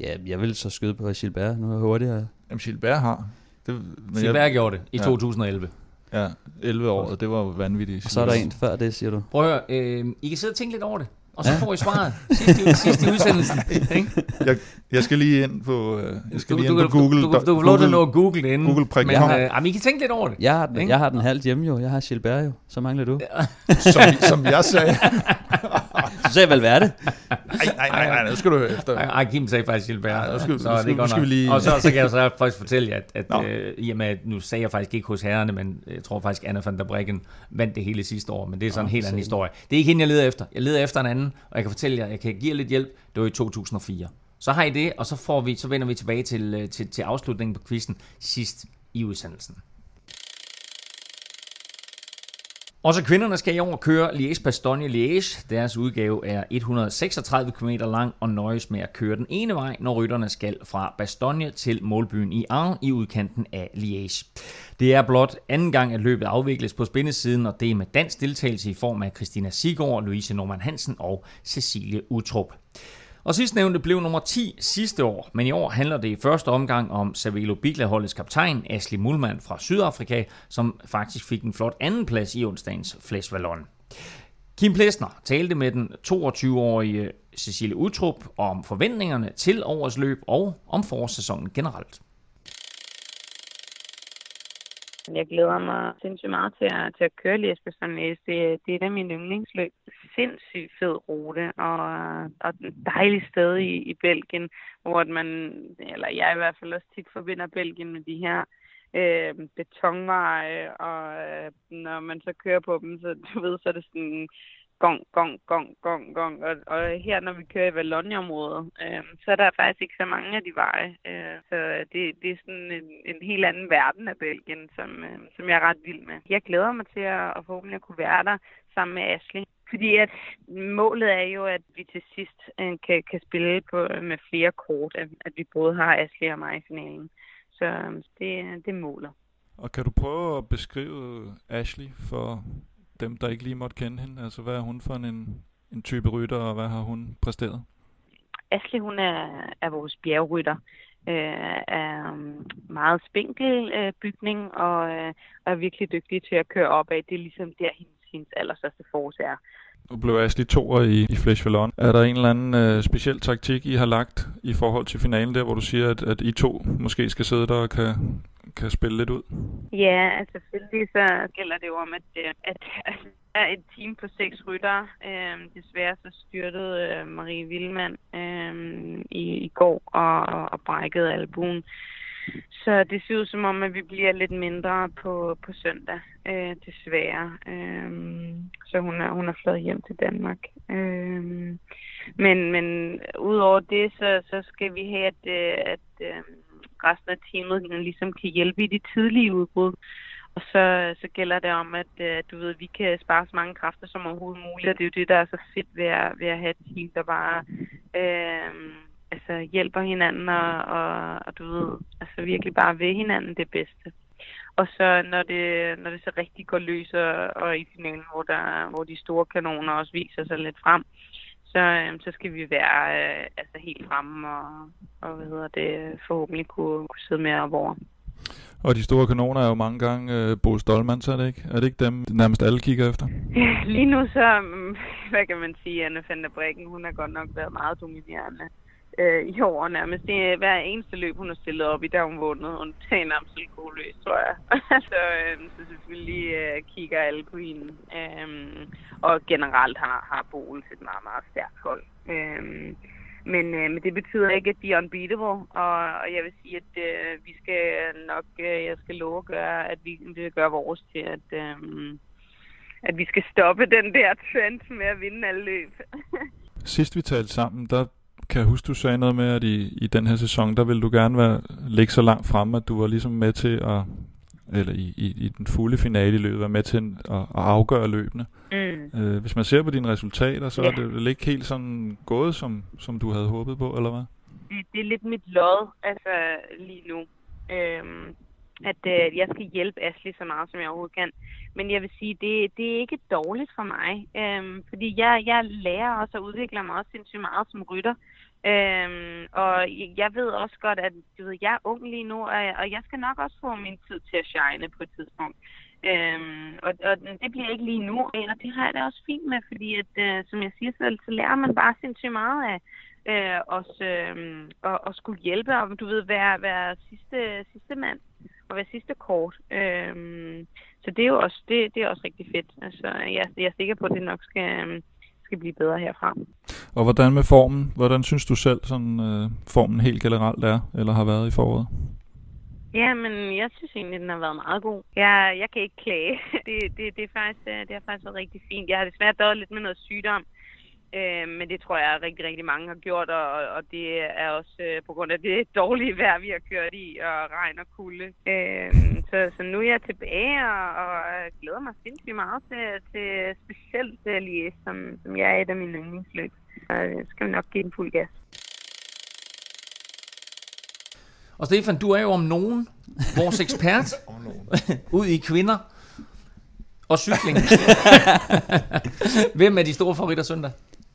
Ja, jeg vil så skyde på Gilbert. Nu er jeg hurtigere. Jamen, Gilbert har. Det, men Gilbert jeg, gjorde det i ja. 2011. Ja, 11 år, og det var vanvittigt. Og så er der en før det, siger du. Prøv at høre, øh, I kan sidde og tænke lidt over det og så ja. får I svaret sidste, sidste i udsendelsen. Ikke? Jeg, jeg skal lige ind på, uh, jeg skal du, lige ind du, på Google. Du, du, du, du lov til at nå Google inden. Google men, uh, jamen, I kan tænke lidt over det. Jeg har den, jeg har den halvt hjemme jo. Jeg har Gilbert jo. Så mangler du. som, som jeg sagde. sagde vel det? Nej, nej, nej, nej, nu skal du høre efter. Ej, Kim sagde faktisk Gilbert. Nej, nu skal, så nu, det nu skal vi lige... Og så, så kan jeg så faktisk fortælle jer, at, at øh, i og med, nu sagde jeg faktisk ikke hos herrerne, men jeg tror faktisk, Anna van der Breggen vandt det hele sidste år, men det er sådan en helt anden historie. Det er ikke hende, jeg leder efter. Jeg leder efter en anden, og jeg kan fortælle jer, jeg kan give jer lidt hjælp. Det var i 2004. Så har I det, og så, får vi, så vender vi tilbage til, øh, til, til afslutningen på quizzen sidst i udsendelsen. Også kvinderne skal i år køre Liège-Bastogne-Liège. Deres udgave er 136 km lang og nøjes med at køre den ene vej, når rytterne skal fra Bastogne til målbyen i Arn i udkanten af Liège. Det er blot anden gang, at løbet afvikles på spændesiden, og det er med dansk deltagelse i form af Christina Sigård, Louise Norman Hansen og Cecilie Utrup. Og sidstnævnte blev nummer 10 sidste år, men i år handler det i første omgang om Savelo Bigla-holdets kaptajn Asli Mulman fra Sydafrika, som faktisk fik en flot andenplads i onsdagens Flash Vallon. Kim Plesner talte med den 22-årige Cecilie Utrup om forventningerne til årets løb og om forårssæsonen generelt. Jeg glæder mig sindssygt meget til at, til at køre Liesbeth Det, det er da min yndlingsløb. Sindssygt fed rute og, og et dejligt sted i, i Belgien, hvor man, eller jeg i hvert fald også tit forbinder Belgien med de her øh, betonveje, og øh, når man så kører på dem, så du ved, så er det sådan gong, gong, gong, gong, gong. Og, og her, når vi kører i Valogneområdet, øh, så er der faktisk ikke så mange af de veje. Øh, så det, det er sådan en, en helt anden verden af Belgien, som, øh, som jeg er ret vild med. Jeg glæder mig til at, at forhåbentlig at kunne være der sammen med Ashley. Fordi at målet er jo, at vi til sidst øh, kan, kan spille på, øh, med flere kort, at, at vi både har Ashley og mig i finalen. Så øh, det, det måler. Og kan du prøve at beskrive Ashley for dem, der ikke lige måtte kende hende? Altså, hvad er hun for en, en type rytter, og hvad har hun præsteret? Asli, hun er, er vores bjergrytter. Øh, er um, meget spinkel øh, bygning, og øh, er virkelig dygtig til at køre opad. Det er ligesom der, hendes, hendes allerstørste force er. Nu blev Ashley toer i, i Flash Vallon. Er der en eller anden øh, speciel taktik, I har lagt i forhold til finalen der, hvor du siger, at, at I to måske skal sidde der og kan, kan spille lidt ud? Ja, altså selvfølgelig så gælder det jo om, at, øh, at, at der er et team på seks rytter. Øhm, desværre så styrtede øh, Marie Vildmand øhm, i, i går og, og brækkede albuen. Så det ser ud som om, at vi bliver lidt mindre på, på søndag, øh, desværre. Øh, så hun er, hun er flået hjem til Danmark. Øh, men, men udover det, så, så skal vi have, at, øh, at øh, resten af teamet ligesom kan hjælpe i de tidlige udbrud. Og så, så gælder det om, at øh, du ved, vi kan spare så mange kræfter som overhovedet muligt, og det er jo det, der er så fedt ved at, ved at have et team, der bare øh, altså, hjælper hinanden, og, og, og du ved, altså virkelig bare ved hinanden det bedste. Og så når det, når det så rigtig går løs, og, og i finalen, hvor, der, hvor de store kanoner også viser sig lidt frem, så, øh, så skal vi være øh, altså helt fremme og, og hvad hedder det, forhåbentlig kunne, kunne sidde med over. Og de store kanoner er jo mange gange øh, Bo Stolman, så er det ikke? Er det ikke dem, nærmest alle kigger efter? Lige nu så, hvad kan man sige, Anne van der Brikken, hun har godt nok været meget dominerende øh, i år nærmest. Det er hver eneste løb, hun har stillet op i, der hun vundet. Hun tager en absolut god løs, tror jeg. så, øh, så selvfølgelig øh, kigger alle på hende. Øh, og generelt har, har Boel et meget, meget stærkt hold. Øh, men, øh, men det betyder ikke, at de er unbeatable, og, og jeg vil sige, at øh, vi skal nok, øh, jeg skal love at gøre, at vi vil gøre vores til, at, øh, at vi skal stoppe den der trend med at vinde alle løb. Sidst vi talte sammen, der kan jeg huske, du sagde noget med, at i, i den her sæson, der ville du gerne være, ligge så langt fremme, at du var ligesom med til at, eller i, i, i den fulde finale i løbet, være med til at, at afgøre løbene. Mm. Øh, hvis man ser på dine resultater, så ja. er det vel ikke helt sådan gået, som, som du havde håbet på, eller hvad? Det, det er lidt mit lod, altså lige nu. Øhm, at øh, jeg skal hjælpe Ashley så meget, som jeg overhovedet kan. Men jeg vil sige, det, det er ikke dårligt for mig, øhm, fordi jeg, jeg lærer også at udvikle mig også sindssygt meget som rytter. Øhm, og jeg ved også godt, at du ved, jeg er ung lige nu, og, og jeg skal nok også få min tid til at shine på et tidspunkt. Øhm, og, og det bliver ikke lige nu, og det har jeg da også fint med, fordi at, øh, som jeg siger selv, så lærer man bare sindssygt meget af øh, os, øh, og, og skulle hjælpe, og du ved, være, være sidste, sidste mand, og være sidste kort. Øh, så det er jo også, det, det er også rigtig fedt. Altså, jeg, jeg er sikker på, at det nok skal, øhm, skal blive bedre herfra. Og hvordan med formen? Hvordan synes du selv, sådan, øh, formen helt generelt er, eller har været i foråret? Ja, men jeg synes egentlig, den har været meget god. Jeg, jeg kan ikke klage. Det, det, det, er faktisk, øh, det har faktisk været rigtig fint. Jeg har desværre døjet lidt med noget sygdom, Øh, men det tror jeg, at rigtig, rigtig mange har gjort, og, og det er også øh, på grund af det dårlige vejr, vi har kørt i, og regn og kulde. Øh, så, så nu er jeg tilbage, og, og glæder mig sindssygt meget til, til specielt til Lies, som, som jeg er et af mine yndlingsløb. Så skal vi nok give den fuld gas. Og Stefan, du er jo om nogen vores ekspert ud i kvinder og cykling. Hvem er de store favoritter søndag?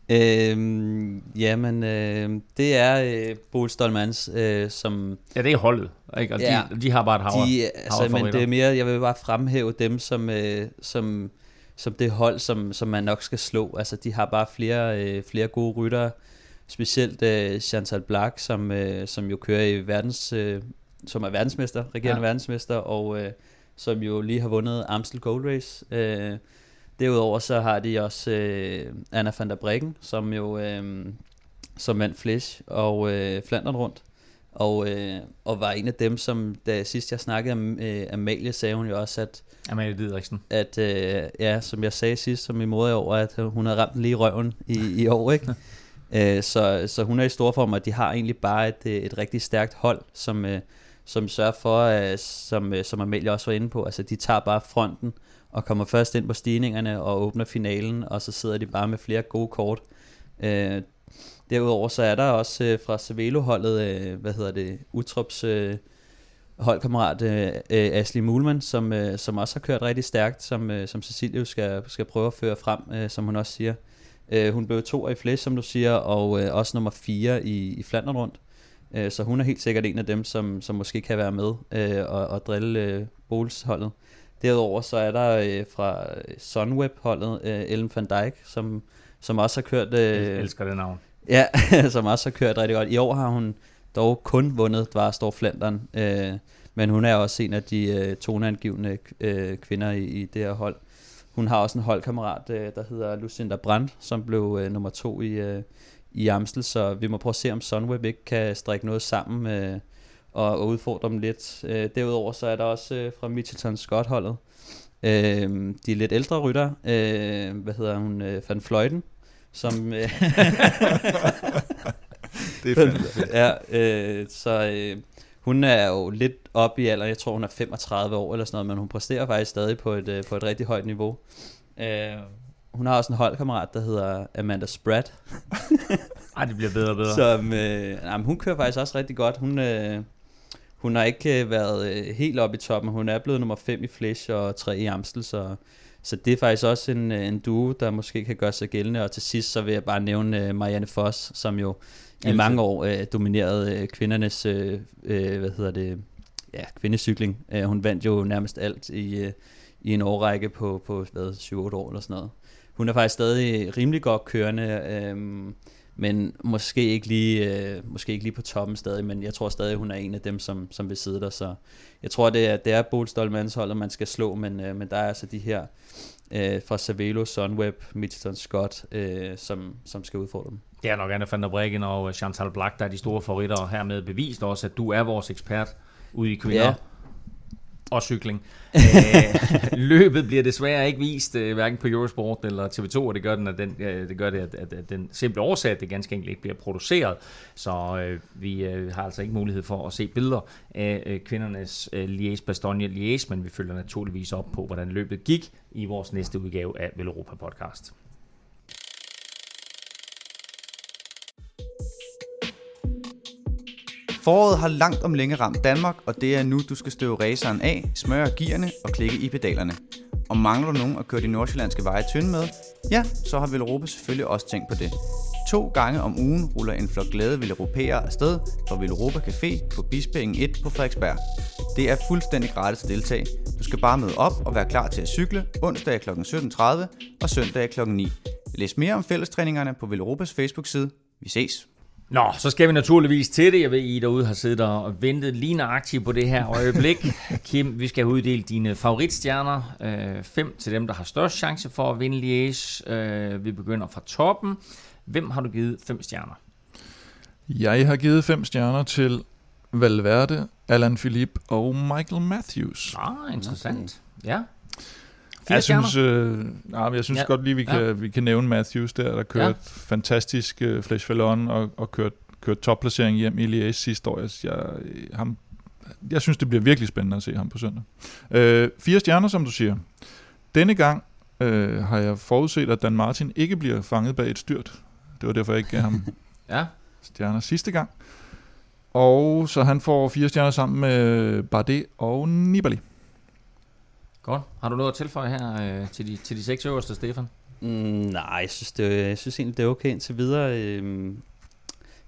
Øhm, jamen, øh, det er øh, Bol Stolmans, øh, som... Ja, det er holdet, ikke? Og ja, de, de har bare et hav de, altså, men det er mere, jeg vil bare fremhæve dem som, øh, som, som det hold, som, som man nok skal slå. Altså, de har bare flere, øh, flere gode ryttere, specielt øh, Chantal Black, som, øh, som jo kører i verdens... Øh, som er verdensmester, regerende ja. verdensmester, og øh, som jo lige har vundet Amstel Gold Race. Øh, Derudover så har de også øh, Anna van der Breggen, som jo øh, som vandt Flesh og øh, Flandern rundt. Og, øh, og var en af dem, som da sidst jeg snakkede om øh, Amalie, sagde hun jo også, at... Amalie Didriksen. At, øh, ja, som jeg sagde sidst, som i mod over, at hun havde ramt lige røven i, i år, ikke? øh, så, så hun er i stor form, og de har egentlig bare et, et rigtig stærkt hold, som, øh, som sørger for, øh, som, øh, som Amalie også var inde på, altså de tager bare fronten, og kommer først ind på stigningerne og åbner finalen, og så sidder de bare med flere gode kort. Øh, derudover så er der også øh, fra Cervelo-holdet, øh, hvad hedder det, Utrops øh, holdkammerat øh, øh, Ashley Mulman, som, øh, som også har kørt rigtig stærkt, som, øh, som Cecilie skal, skal prøve at føre frem, øh, som hun også siger. Øh, hun blev to i flæs, som du siger, og øh, også nummer fire i, i Flandern rundt. Øh, så hun er helt sikkert en af dem, som, som måske kan være med øh, og, og drille øh, Bols-holdet. Derudover så er der øh, fra Sunweb-holdet øh, Ellen van Dijk, som, som også har kørt... Øh, Jeg elsker det navn. Ja, som også har kørt rigtig godt. I år har hun dog kun vundet Dvarstor Flandern, øh, men hun er også en af de øh, toneangivende øh, kvinder i, i det her hold. Hun har også en holdkammerat, øh, der hedder Lucinda Brandt, som blev øh, nummer to i, øh, i Amstel, så vi må prøve at se, om Sunweb ikke kan strikke noget sammen øh, og, og udfordre dem lidt. Øh, derudover så er der også øh, fra Mitchelton Scott holdet, øh, de lidt ældre rytter, øh, hvad hedder hun, øh, Van Fløjten, som... Øh, det er fedt. ja, øh, så øh, hun er jo lidt op i alder, jeg tror hun er 35 år eller sådan noget, men hun præsterer faktisk stadig på et, øh, på et rigtig højt niveau. Øh, hun har også en holdkammerat, der hedder Amanda Spratt. Ej, det bliver bedre og bedre. Som, øh, nej, men hun kører faktisk også rigtig godt. Hun, øh, hun har ikke øh, været øh, helt oppe i toppen. Hun er blevet nummer 5 i Flash og 3 i Amstel, så, så det er faktisk også en, øh, en duo, der måske kan gøre sig gældende. Og til sidst så vil jeg bare nævne Marianne Foss, som jo i mange år øh, dominerede kvindernes øh, øh, hvad hedder det, ja, kvindecykling. Øh, hun vandt jo nærmest alt i, øh, i en årrække på, på hvad, 7-8 år eller sådan noget. Hun er faktisk stadig rimelig godt kørende. Øh, men måske ikke lige, øh, måske ikke lige på toppen stadig, men jeg tror stadig, hun er en af dem, som, som vil sidde der, så jeg tror, det er, det er Bolstolmans hold, man skal slå, men, øh, men der er altså de her øh, fra Savelo, Sunweb, Mitchelton Scott, øh, som, som skal udfordre dem. Det er nok Anna van der Breggen og Chantal Black, der er de store favoritter, og hermed bevist også, at du er vores ekspert ude i kvinder. Ja, og cykling. Øh, løbet bliver desværre ikke vist uh, hverken på Eurosport eller TV2, og det gør, den, at den, uh, det, gør det, at, at, at den simple årsag, at det ganske enkelt ikke bliver produceret. Så uh, vi uh, har altså ikke mulighed for at se billeder af uh, kvindernes uh, Liège-Bastogne-Liège, men vi følger naturligvis op på, hvordan løbet gik i vores næste udgave af Veloropa Podcast. Foråret har langt om længe ramt Danmark, og det er nu, du skal støve raceren af, smøre gearne og klikke i pedalerne. Og mangler du nogen at køre de nordsjællandske veje tynde med? Ja, så har Villeuropa selvfølgelig også tænkt på det. To gange om ugen ruller en flok glade Villeuropæere afsted fra Villeuropa Café på Bispingen 1 på Frederiksberg. Det er fuldstændig gratis at deltage. Du skal bare møde op og være klar til at cykle onsdag kl. 17.30 og søndag kl. 9. Læs mere om fællestræningerne på Villeuropas Facebook-side. Vi ses! Nå, så skal vi naturligvis til det. Jeg ved, I derude har siddet og ventet lige nøjagtigt på det her øjeblik. Kim, vi skal uddele dine favoritstjerner. Øh, fem til dem, der har størst chance for at vinde Liège. Øh, vi begynder fra toppen. Hvem har du givet fem stjerner? Jeg har givet fem stjerner til Valverde, Alan Philippe og Michael Matthews. Ah, interessant. Okay. Ja. Jeg synes, øh, nej, jeg synes Ja. godt lige, vi kan, Ja. vi kan nævne Matthews der, der kørte Ja. fantastisk øh, Flash Fallon og, og kørte kørt topplacering hjem i Liège sidste år. Jeg, jeg, ham, jeg synes, det bliver virkelig spændende at se ham på søndag. Øh, fire stjerner, som du siger. Denne gang øh, har jeg forudset, at Dan Martin ikke bliver fanget bag et styrt. Det var derfor, jeg ikke gav ham Ja. stjerner sidste gang. Og så han får fire stjerner sammen med Bardet og Nibali. Godt. Har du noget at tilføje her øh, til, de, til de seks øverste, Stefan? Mm, nej, jeg synes, det, jeg synes egentlig, det er okay indtil videre. Øhm,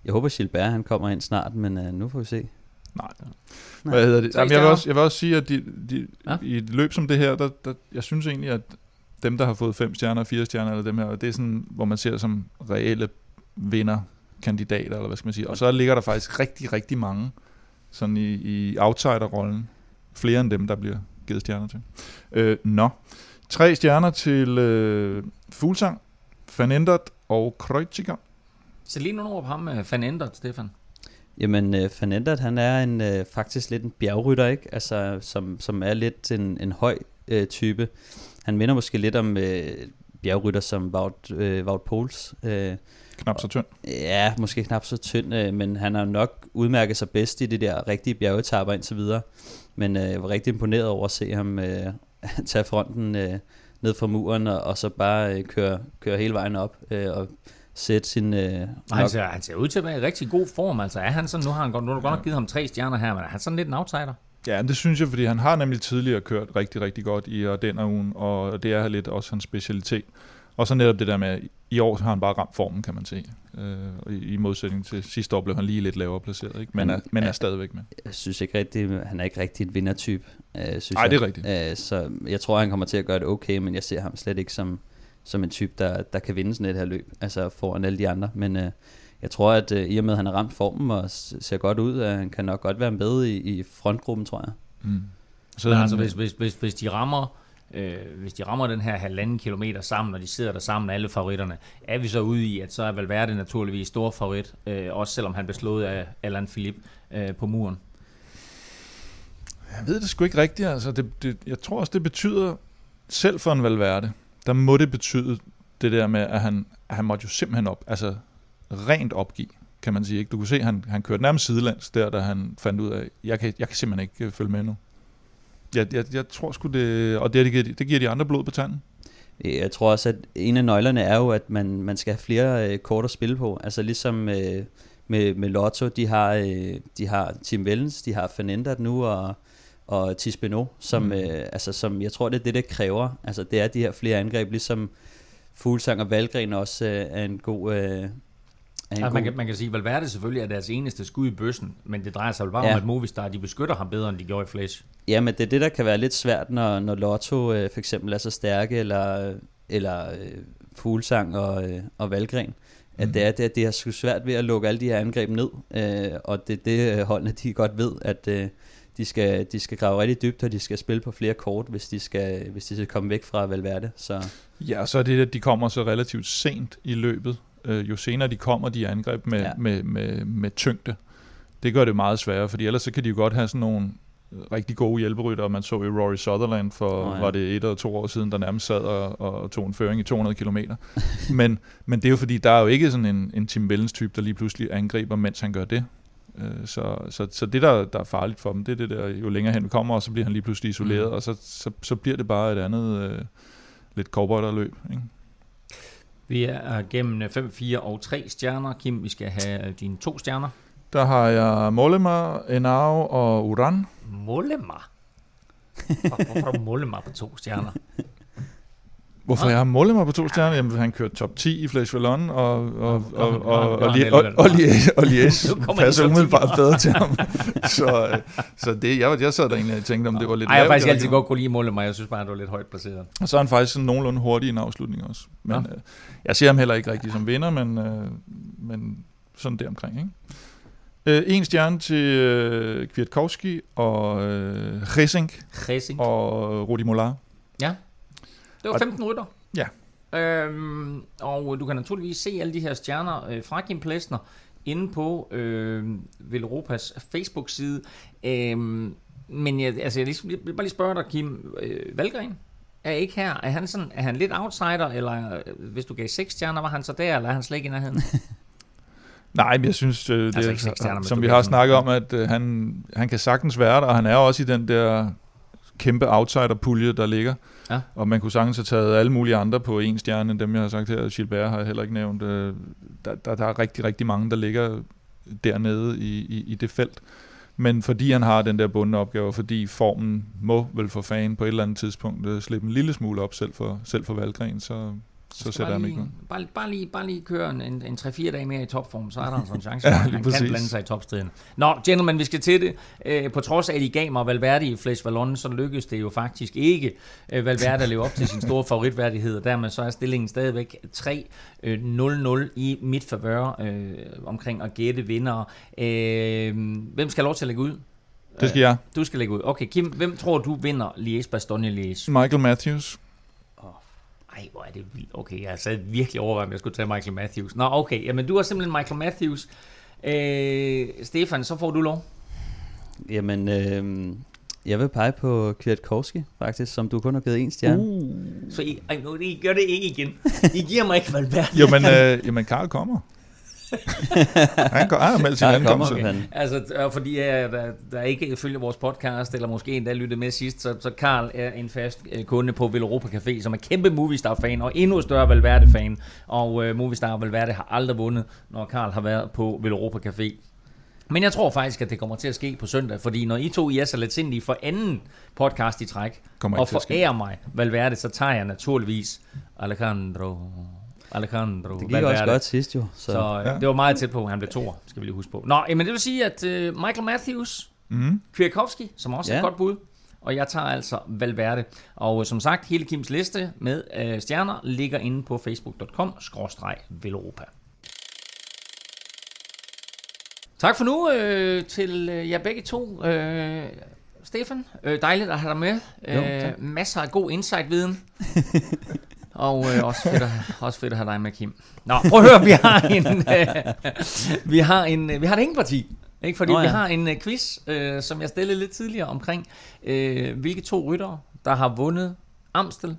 jeg håber, Gilbert han kommer ind snart, men øh, nu får vi se. Nej. Nej. Hvad hedder det? Jamen, jeg, vil også, jeg vil også sige, at de, de, Ja. i et løb som det her, der, der, jeg synes egentlig, at dem, der har fået fem stjerner, fire stjerner, eller dem her, det er sådan, hvor man ser som reelle vinderkandidater, eller hvad skal man sige. Og så ligger der faktisk rigtig, rigtig mange sådan i, i outsider-rollen. Flere end dem, der bliver givet stjerner til. Øh, Nå. Tre stjerner til øh, Fuglsang, Van Endert og Kreuziger. Så lige nogle ord på ham, øh, Van Endert, Stefan. Jamen, øh, Van Endert, han er en, øh, faktisk lidt en bjergrytter, ikke? Altså, som, som er lidt en, en høj øh, type. Han minder måske lidt om øh, bjergrytter som Wout, øh, Wout Poels. Øh, Knap så tynd. Ja, måske knap så tynd, øh, men han har nok udmærket sig bedst i de der rigtige bjergetapper indtil videre. Men øh, jeg var rigtig imponeret over at se ham øh, tage fronten øh, ned fra muren, og, og så bare øh, køre, køre hele vejen op øh, og sætte sin... Øh, han, ser, han ser ud til at være i rigtig god form. Altså, er han sådan, nu har han godt, nu har du godt nok givet ham tre stjerner her, men er han sådan lidt en outsider? Ja, det synes jeg, fordi han har nemlig tidligere kørt rigtig, rigtig godt i Ardenner-ugen, og det er lidt også hans specialitet. Og så netop det der med, at i år har han bare ramt formen, kan man se. Øh, i, I modsætning til sidste år blev han lige lidt lavere placeret, ikke? Men, Men- er, men er stadigvæk med. jeg synes ikke rigtig, han er ikke rigtig en vindertype, øh, synes Nej, jeg. det er rigtigt. Øh, så jeg tror, han kommer til at gøre det okay, men jeg ser ham slet ikke som, som en type, der, der kan vinde sådan et her løb, altså foran alle de andre. Men øh, jeg tror, at øh, i og med, at han har ramt formen og ser godt ud, at han kan nok godt være med i, i frontgruppen, tror jeg. Mm. Så Men altså, hvis, hvis, hvis, hvis de rammer øh, hvis de rammer den her halvanden kilometer sammen, og de sidder der sammen, alle favoritterne, er vi så ude i, at så er Valverde naturligvis stor favorit, øh, også selvom han blev slået af Alan Philip øh, på muren. Jeg ved det sgu ikke rigtigt. Altså, det, det, jeg tror også, det betyder, selv for en Valverde, der må det betyde det der med, at han, han måtte jo simpelthen op, altså rent opgive, kan man sige. Ikke? Du kunne se, at han, han kørte nærmest sidelands, der da han fandt ud af, jeg kan, jeg kan simpelthen ikke øh, følge med nu. Jeg, jeg, jeg tror sgu det, og det, det, giver, de- det giver de andre blod på tanden. Jeg tror også, at en af nøglerne er jo, at man, man skal have flere øh, kort at spille på. Altså ligesom øh, med, med Lotto, de har, øh, de har Tim Wellens, de har Fernandet nu, og, og Tispeno, som, mm. øh, altså, som jeg tror, det er det, det kræver. Altså det er de her flere angreb, ligesom Fuglsang og Valgren også øh, er en god... Øh, en Altså, god man, kan, man kan sige, at Valverde selvfølgelig er deres eneste skud i bøssen, men det drejer sig vel bare Ja. om, at Movistar de beskytter ham bedre, end de gjorde i Flash. Ja, men det er det, der kan være lidt svært, når, når Lotto øh, for eksempel er så stærke, eller, eller øh, Fuglsang og, øh, og Valgren. At Mm. det er det, at det er sgu svært ved at lukke alle de her angreb ned, øh, og det er det, øh, holdene de godt ved, at øh, de, skal, de skal grave rigtig dybt, og de skal spille på flere kort, hvis de skal, hvis de skal komme væk fra Valverde. Så Ja, og så er det, at de kommer så relativt sent i løbet. Øh, jo senere de kommer, de angreb med, Ja. med, med, med tyngde. Det gør det meget sværere, fordi ellers så kan de jo godt have sådan nogle rigtig gode hjælperytter, man så i Rory Sutherland for, oh, ja. var det et eller to år siden, der nærmest sad og, og tog en føring i 200 km. men, men det er jo fordi, der er jo ikke sådan en, en Tim Wellens type, der lige pludselig angriber, mens han gør det. Øh, Så, så, så det, der, der er farligt for dem, det er det der, jo længere hen vi kommer, og så bliver han lige pludselig isoleret, Mm. og så, så, så bliver det bare et andet øh, lidt cowboy Ikke? Vi er gennem 5, 4 og 3 stjerner. Kim, vi skal have øh, dine to stjerner. Der har jeg Mollema, Enau og Uran. Mollema. Hvorfor Mollema på to stjerner? Hvorfor Ah. jeg har Mollema på to stjerner? Jamen, han kørte top 10 i Flash Vallon, og, og, og, og, og, og, og, Lies han passer top 10. umiddelbart bedre til ham. så, øh, så det, jeg, jeg sad der egentlig og tænkte, om det var lidt Ej, jeg har faktisk altid godt kunne lide Mollema. Jeg synes bare, det var lidt højt placeret. Og så er han faktisk sådan nogenlunde hurtig i en afslutning også. Men Nå. øh, jeg ser ham heller ikke rigtig som vinder, men, øh, men sådan der omkring. Ikke? Øh, en stjerne til øh, Kwiatkowski og øh, Resink Racing. og Rudi Molar. Ja. Det var Og- 15 rytter. Ja. Øhm, og du kan naturligvis se alle de her stjerner øh, fra Kim Plesner inde på øh, Velropas Facebook-side. Øhm, men jeg, altså, jeg, lige, jeg vil bare lige spørge dig, Kim. Øh, Valgren? er ikke her. Er han, sådan, er han lidt outsider, eller øh, hvis du gav seks stjerner, var han så der, eller er han slet ikke i nærheden? Nej, men jeg synes, øh, det, Altså stjerner, som vi har snakket om, at øh, han, han kan sagtens være der, og han er også i den der kæmpe outsider-pulje, der ligger. Ja. Og man kunne sagtens have taget alle mulige andre på en stjerne, end dem jeg har sagt her. Gilbert har jeg heller ikke nævnt. Øh, Der, der, der er rigtig, rigtig mange, der ligger dernede i, i, i det felt. Men fordi han har den der bundne opgave, og fordi formen må vel for fan på et eller andet tidspunkt øh, slippe en lille smule op selv for, selv for Valgren, så, så ham lige, ikke noget. bare, bare, lige, bare lige køre en, en, en 3-4 dage mere i topform, så er der altså en chance, Ja, for, at han kan præcis. blande sig i topstriden. Nå, gentlemen, vi skal til det. Øh, på trods af, at I gav mig Valverde i Flash Vallon, så lykkedes det jo faktisk ikke øh, Valverde at leve op til sin store favoritværdighed, og dermed så er stillingen stadigvæk 3-0-0 i mit favør øh, omkring at gætte vinder. Øh, hvem skal have lov til at lægge ud? Det skal jeg. Du skal lægge ud. Okay, Kim, hvem tror du vinder Liège-Bastogne-Liège? Michael Matthews. Ej, hvor er det vildt. Okay, jeg sad virkelig overvejet, om jeg skulle tage Michael Matthews. Nå, okay. Jamen, du har simpelthen Michael Matthews. Øh, Stefan, så får du lov. Jamen, øh, jeg vil pege på Kwiatkowski, faktisk, som du kun har givet en stjerne. Uh. Så I, ej, nu, I gør det ikke igen. I giver mig ikke Valverde. Jo, men, øh, jamen Karl kommer. Han, går, har meldt sin ankomst. han. Altså, og fordi jeg, der, der ikke følger vores podcast, eller måske endda lyttede med sidst, så, så Karl er en fast øh, kunde på Villeuropa Café, som er kæmpe Movistar-fan, og endnu større Valverde-fan. Og øh, Movistar og Valverde har aldrig vundet, når Karl har været på Villeuropa Café. Men jeg tror faktisk, at det kommer til at ske på søndag, fordi når I to I er så letsindige for anden podcast i træk, Kommer og til at ske. forærer mig Valverde, så tager jeg naturligvis Alejandro. Alejandro Det gik også godt sidst jo. Så, så øh, Ja. det var meget tæt på, han blev toer, skal vi lige huske på. Nå, men det vil sige, at øh, Michael Matthews, Mm. Kwiatkowski, som også ja. er et godt bud, og jeg tager altså Valverde. Og øh, som sagt, hele Kims liste med øh, stjerner ligger inde på facebook.com-velropa. Tak for nu øh, til øh, jer begge to. Øh, Stefan, øh, dejligt at have dig med. Jo, Øh, masser af god insight-viden. Og øh, også, fedt at, også fedt at have dig med, Kim. Nå, prøv at høre, vi har en, øh, vi har en, øh, vi har et hængeparti. Ikke? Fordi Nå ja. vi har en øh, quiz, øh, som jeg stillede lidt tidligere omkring, øh, hvilke to ryttere, der har vundet Amstel,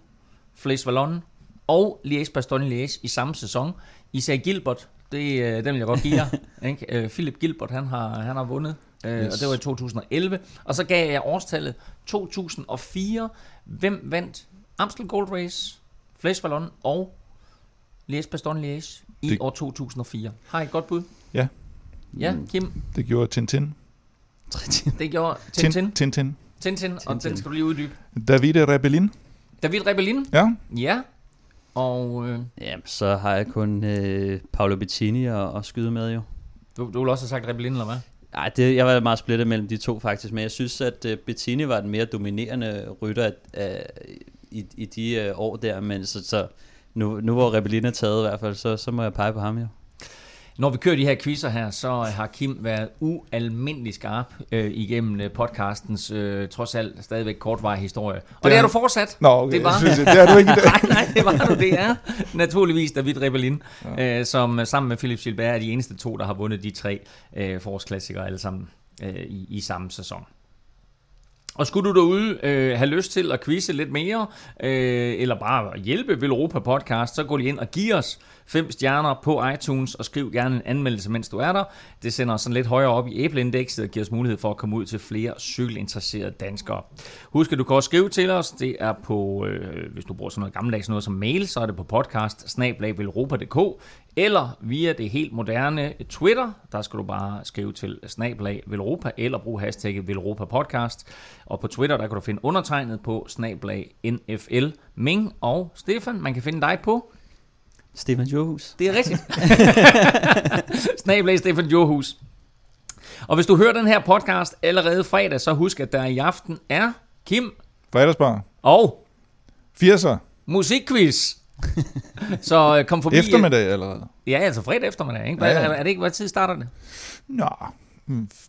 Flash Vallon og Liège-Bastogne-Liège i samme sæson. I sagde Gilbert, det, øh, den vil jeg godt give jer. ikke? Øh, Philip Gilbert, han har, han har vundet, øh, Yes. og det var i 2011. Og så gav jeg årstallet 2004. Hvem vandt Amstel Gold Race, Flash Vallon og Liège-Bastogne-Liège i Det- år 2004? Har I et godt bud? Ja. Ja, Mm. Kim, Det gjorde Tintin. det gjorde Tintin. Tin, Tintin. Tintin, og Tintin. den skal du lige uddybe. Davide Rebellin. David Rebellin, Ja. ja. Og øh, Jamen, så har jeg kun øh, Paolo Bettini at, at skyde med jo. du, du vil også have sagt Rebellin, eller hvad? Nej, det, jeg var meget splittet mellem de to faktisk, men jeg synes, at uh, Bettini var den mere dominerende rytter uh, i, i de uh, år der, men så, så nu, nu hvor Rebellin er taget i hvert fald, så, så må jeg pege på ham jo. Når vi kører de her quizzer her, så har Kim været ualmindelig skarp øh, igennem øh, podcastens øh, trods alt stadigvæk kortvarige historie. Og det, Det er- du fortsat. Nå, okay. Det var- Jeg synes, det er du ikke i dag. nej, nej, det var du. Det er naturligvis David Rebellin, ja. øh, som øh, sammen med Philip Gilbert er de eneste to, der har vundet de tre øh, forårsklassikere alle sammen øh, i, i samme sæson. Og skulle du derude øh, have lyst til at quizze lidt mere, øh, eller bare hjælpe Villeuropa Podcast, så gå lige ind og giv os fem stjerner på iTunes, og skriv gerne en anmeldelse, mens du er der. Det sender os sådan lidt højere op i æbleindekset, og giver os mulighed for at komme ud til flere cykelinteresserede danskere. Husk, at du kan også skrive til os. Det er på, øh, hvis du bruger sådan noget gammeldags noget som mail, så er det på podcast eller via det helt moderne Twitter. Der skal du bare skrive til snablag Velropa, eller bruge hashtagget Velropa Podcast. Og på Twitter, der kan du finde undertegnet på snablag NFL Ming og Stefan. Man kan finde dig på Stefan Johus. det er rigtigt. Snablag Stefan Johus. Og hvis du hører den her podcast allerede fredag, så husk, at der i aften er Kim Fredagsbar. og 80'er. musikquiz. så øh, kom forbi. Eftermiddag allerede. Ja, altså fredag eftermiddag. Ikke? Hvad, Ja, ja. Er det ikke, hvad tid starter det? Nå,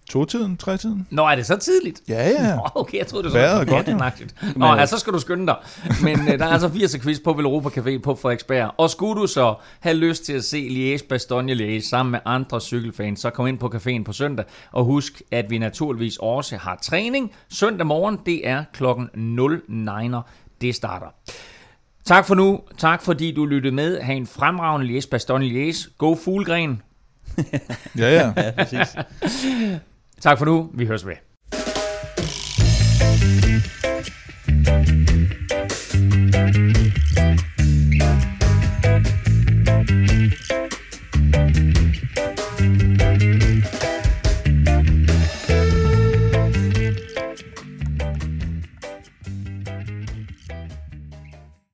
to-tiden, tre-tiden. Nå, er det så tidligt? Ja, ja. Nå, okay, jeg troede, det var sådan. godt, ja, Nå, ja, så skal du skynde dig. Men øh, der er altså 80 quiz på Villeuropa Café på Frederiksberg. Og skulle du så have lyst til at se Liège Bastogne Liège sammen med andre cykelfans, så kom ind på caféen på søndag. Og husk, at vi naturligvis også har træning. Søndag morgen, det er klokken 09 det starter. Tak for nu. Tak fordi du lyttede med. Ha' en fremragende Lies Bastogne Lies. Go Fuglegren. ja, ja. ja, tak for nu. Vi høres med.